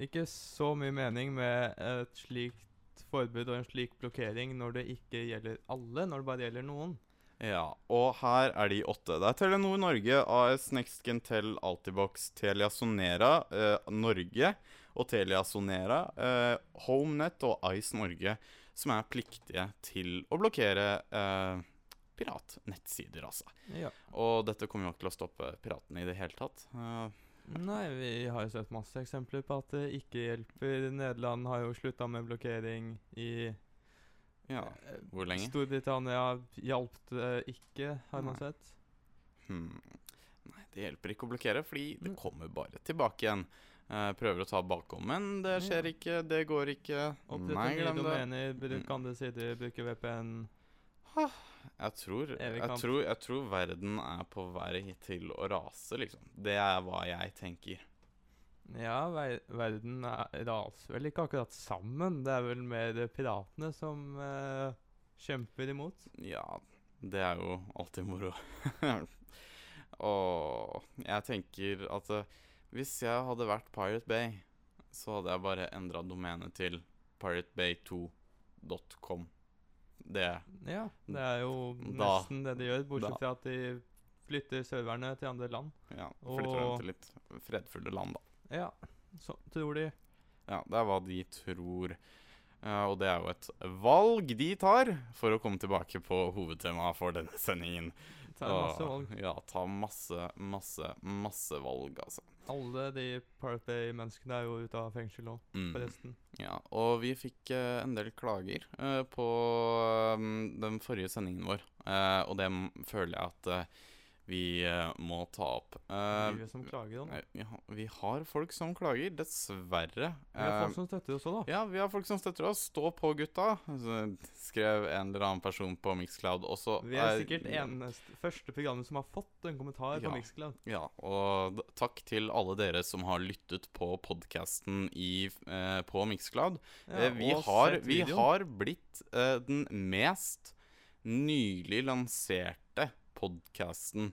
S6: ikke så mye mening med et slikt forbud og en slik blokkering når det ikke gjelder alle, når det bare gjelder noen.
S5: Ja, og her er de åtte. Det er Telenor Norge, AS NextGentel, Altibox, Telia Sonera eh, Norge og Telia Sonera, eh, HomeNet og Ice Norge som er pliktige til å blokkere eh, piratnettsider, altså.
S6: Ja.
S5: Og dette kommer jo ikke til å stoppe piratene i det hele tatt. Uh,
S6: Nei, vi har jo sett masse eksempler på at det ikke hjelper. Nederland har jo slutta med blokkering i
S5: Ja,
S6: eh,
S5: hvor lenge?
S6: Storbritannia hjalp det ikke, har man sett.
S5: Hmm. Nei, det hjelper ikke å blokkere, fordi det kommer bare tilbake igjen. Uh, prøver å ta bakom, men det skjer ikke, det går ikke.
S6: Opprette
S5: Nei,
S6: nye domener,
S5: Mm.
S6: bruke andre sider, bruke VPN.
S5: Jeg tror, jeg, tror, jeg tror verden er på vei til å rase, liksom. Det er hva jeg tenker.
S6: Ja, ver verden er, raser vel ikke akkurat sammen. Det er vel mer piratene som eh, kjemper imot.
S5: Ja, det er jo alltid moro. og jeg tenker at eh, hvis jeg hadde vært Pirate Bay, så hadde jeg bare endra domenet til piratebay2.com. Det
S6: Ja, det er jo
S5: Da-
S6: nesten det de gjør, bortsett
S5: da-
S6: fra at de flytter serverne til andre land.
S5: Ja, flytter dem til litt fredfulle land, da.
S6: Ja, så tror de.
S5: Ja, det er hva de tror. Uh, og det er jo et valg de tar for å komme tilbake på hovedtemaet for denne sendingen.
S6: Ta masse
S5: Og-
S6: valg.
S5: Ja, ta masse, masse, masse valg, altså.
S6: Alle de Pirate Bay-menneskene er jo ute av fengsel nå,
S5: Mm.
S6: forresten.
S5: Ja, og vi fikk uh, en del klager uh, på um, den forrige sendingen vår. uh, og det føler jeg at vi eh, må ta opp. Uh,
S6: Blir som klager, da?
S5: eh, ja, vi har folk som klager, dessverre.
S6: Vi har folk
S5: Eh,
S6: som støtter oss òg, da.
S5: Ja, vi har folk som støtter oss. Stå på, gutta. Skrev en eller annen person på Mixcloud også.
S6: Vi er sikkert eneste første programmet som har fått en kommentar
S5: Ja.
S6: på Mixcloud.
S5: Ja, og takk til alle dere som har lyttet på podkasten eh, på Mixcloud.
S6: Ja,
S5: eh, vi, har, vi har blitt eh, den mest nylig lanserte podkasten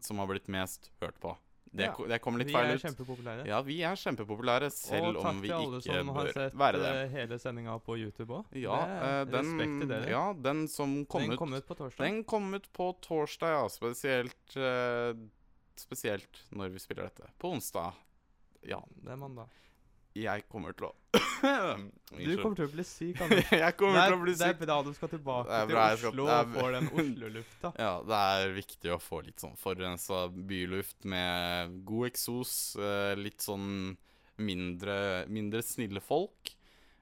S5: som har blitt mest hørt på. Det,
S6: Ja,
S5: det kom litt
S6: vi er
S5: ut.
S6: kjempepopulære.
S5: Ja, vi er kjempepopulære, selv
S6: og takk til alle som har sett
S5: være
S6: hele sendinga på YouTube òg.
S5: Ja, eh, den,
S6: respekt til dere.
S5: ja, den som kom
S6: Den
S5: ut
S6: kom ut på torsdag.
S5: Den kom ut på torsdag, ja. Spesielt uh, Spesielt når vi spiller dette. På onsdag. Ja.
S6: Det er mandag.
S5: Jeg kommer til å
S6: Du kommer til å bli syk, Anders.
S5: jeg kommer
S6: er,
S5: til å bli syk.
S6: Det er bra du skal tilbake til
S5: skal-
S6: Oslo
S5: er-
S6: og få den Oslo-lufta.
S5: Ja, det er viktig å få litt sånn forurensa byluft med god eksos. eh, litt sånn mindre, mindre snille folk.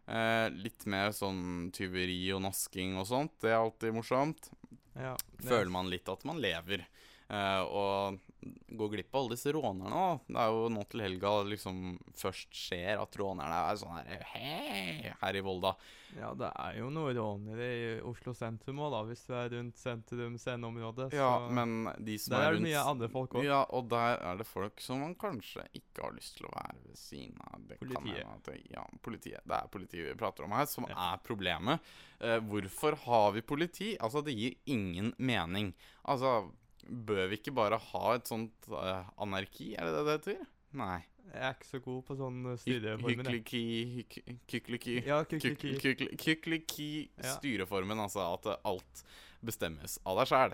S5: Eh, litt mer sånn tyveri og nasking og sånt. Det er alltid morsomt.
S6: Ja,
S5: Føler man litt at man lever. Eh, og går glipp av alle disse rånerne Da. Det er jo nå til helga liksom først skjer at rånerne er sånn her Hei! Her i Volda.
S6: Ja, det er jo noen rånere i Oslo sentrum òg, da, hvis du er rundt sentrum sceneområdet.
S5: Ja, men de som
S6: der
S5: er
S6: er det
S5: rundt
S6: mye andre folk òg.
S5: Ja, og der er det folk som man kanskje ikke har lyst til å være ved siden av. Det
S6: Politiet.
S5: det, ja, politiet. Det er politiet vi prater om her, som er problemet. Uh, hvorfor har vi politi? Altså, det gir ingen mening. Altså, bør vi ikke bare ha et sånt uh, anarki, er det det det heter? Nei.
S6: Jeg er ikke så god på sånn styreformen.
S5: Hykliki hyk- Kykliki
S6: Ja, kykliki,
S5: kykliki styreformen, altså at alt bestemmes av deg sjæl.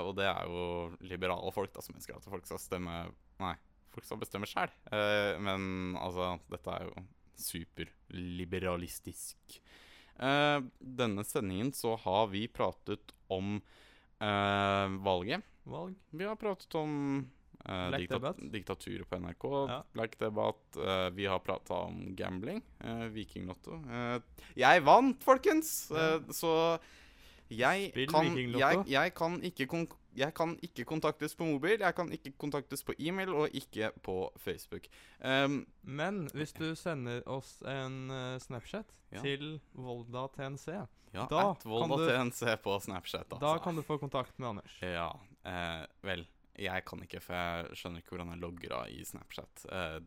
S5: og det er jo liberale folk da som ønsker at folk skal stemme Nei, folk skal bestemme sjæl. men altså, dette er jo superliberalistisk. Uh, denne sendingen så har vi pratet om eh, valget.
S6: Valg.
S5: Vi har pratet om eh, dikta diktaturet på NRK,
S6: Ja.
S5: Black Debate. eh, vi har prata om gambling. Uh, Vikinglotto. Eh, jeg vant, folkens! Ja. så jeg
S6: Spill
S5: kan, jeg, jeg, kan ikke jeg kan ikke kontaktes på mobil, jeg kan ikke kontaktes på e-mail og ikke på Facebook. Um,
S6: Men hvis du sender oss en uh, Snapchat
S5: Ja.
S6: til Volda TNC,
S5: ja,
S6: da, kan du,
S5: TNC på Snapchat, altså.
S6: da kan du få kontakt med Anders.
S5: Ja, eh, vel Jeg kan ikke, for jeg skjønner ikke hvordan jeg logger av i Snapchat. Eh,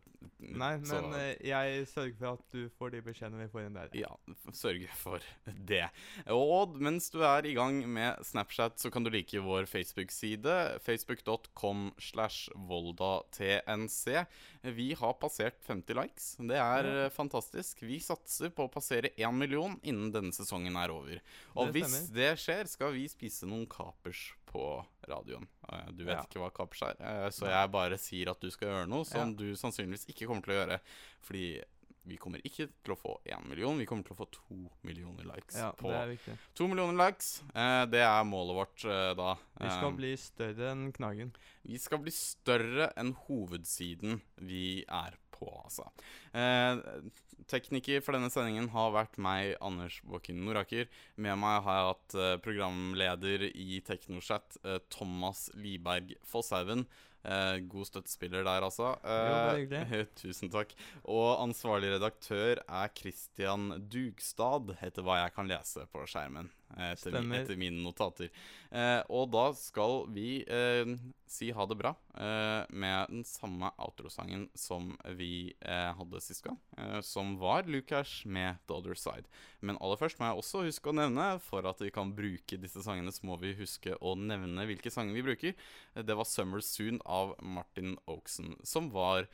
S6: Nei, men
S5: så-
S6: eh, jeg sørger for at du får de beskjedene vi får inn der.
S5: Ja, sørger for det. Og mens du er i gang med Snapchat, så kan du like vår Facebook-side. Facebook.com slash voldatnc. Vi har passert 50 likes. Det er eh, fantastisk. Vi satser på å passere 1 million innen denne sesongen er over. Og
S6: Det
S5: hvis det skjer, skal vi spise noen kapers på radioen. Eh, Du vet
S6: Ja.
S5: ikke hva kapers er, eh, så jeg bare sier at du skal gjøre noe som
S6: Ja.
S5: du sannsynligvis ikke kommer til å gjøre. Fordi vi kommer ikke til å få én million, vi kommer til å få to millioner likes.
S6: Ja,
S5: på
S6: det er viktig.
S5: To millioner likes, eh, det er målet vårt eh, da.
S6: Vi skal bli større enn Knaggen.
S5: vi skal bli større enn hovedsiden vi er på, altså. Eh, tekniker for denne sendingen har vært meg, Anders Bakken Noraker. Med meg har jeg hatt eh, programleder i Teknochat, eh, Thomas Liberg Fosshaugen. Eh, god støttespiller der, altså.
S6: bare
S5: Eh,
S6: hyggelig.
S5: tusen takk. Og ansvarlig redaktør er Christian Dugstad, etter hva jeg kan lese på skjermen. Eh, etter,
S6: min,
S5: etter mine notater. Eh, og da skal vi eh, si ha det bra eh, med den samme outrosangen som vi eh, hadde sist gang, eh, som var Lukas med The Other Side. Men aller først må jeg også huske å nevne, for at vi kan bruke disse sangene, så må vi huske å nevne hvilke sanger vi bruker. Det var Summer Soon av Martin Oaksen, som var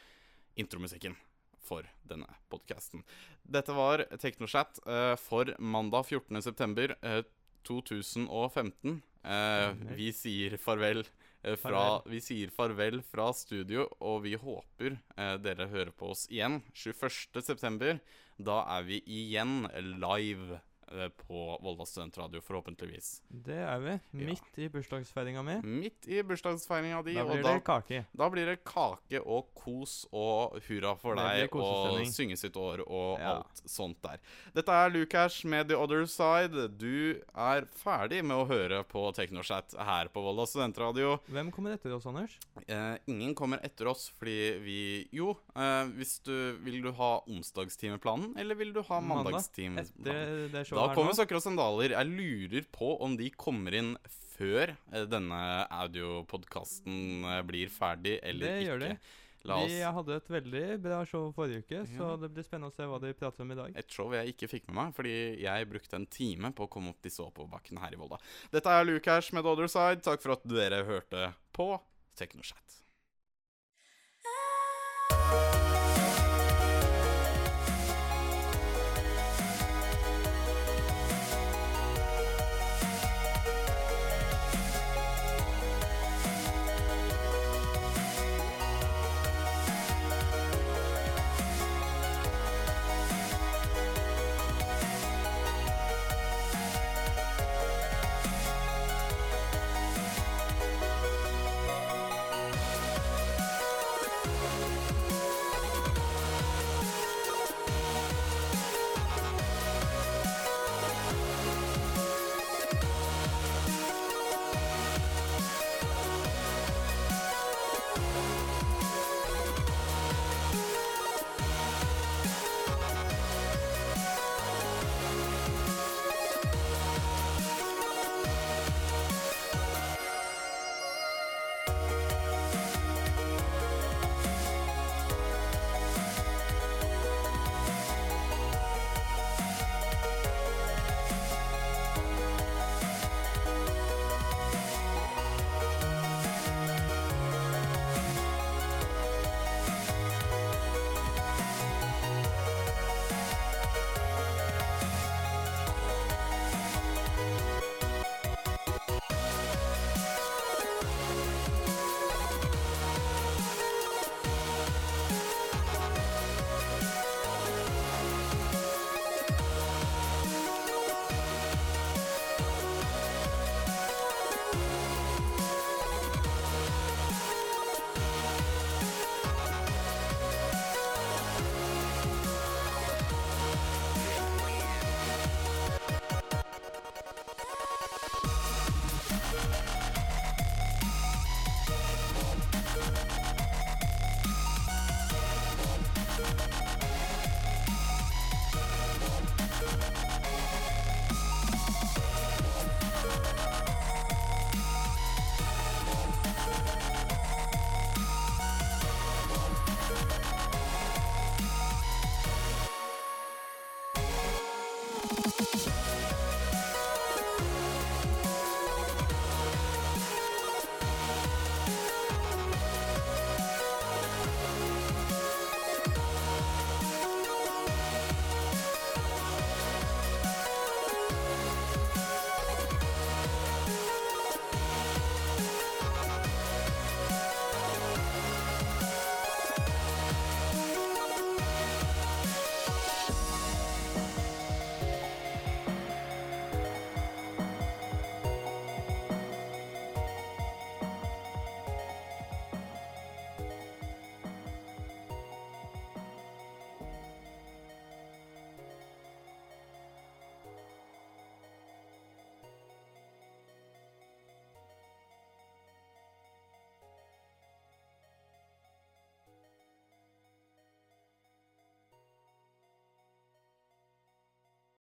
S5: intromusikken for denne podkasten. Dette var Teknochat eh, for mandag 14.9.2015. Eh, 2015. Eh, vi sier farvel fra Vi sier farvel fra studio, og vi håper eh, dere hører på oss igjen 21.9. Da er vi igjen live på Volda studentradio, forhåpentligvis.
S6: Det er vi. Midt i bursdagsfeiringa mi.
S5: Midt i bursdagsfeiringa di.
S6: Da
S5: og
S6: blir det kake.
S5: Da blir det kake og kos og hurra for deg og synge sitt år og
S6: Ja.
S5: alt sånt der. Dette er Lukash med The Other Side. Du er ferdig med å høre på Teknochat her på Volda studentradio.
S6: Hvem kommer etter oss, Anders?
S5: Eh, ingen kommer etter oss fordi vi Jo, eh, hvis du Vil du ha onsdagstimeplanen, eller vil du ha
S6: Mandag,
S5: mandagstimeplanen?
S6: etter det showet
S5: Da kommer. Sokker og sandaler. Jeg lurer på om de kommer inn før eh, denne audiopodkasten eh, blir ferdig, eller
S6: det
S5: ikke.
S6: gjør de.
S5: La oss
S6: Vi hadde et veldig bra show forrige uke, så det blir spennende å se hva de prater om i dag.
S5: Et show jeg ikke fikk med meg, fordi jeg brukte en time på å komme opp disse oppoverbakkene her i Volda. Dette er Lukash med The Other Side. Takk for at dere hørte på Teknoshat.
S11: Ah.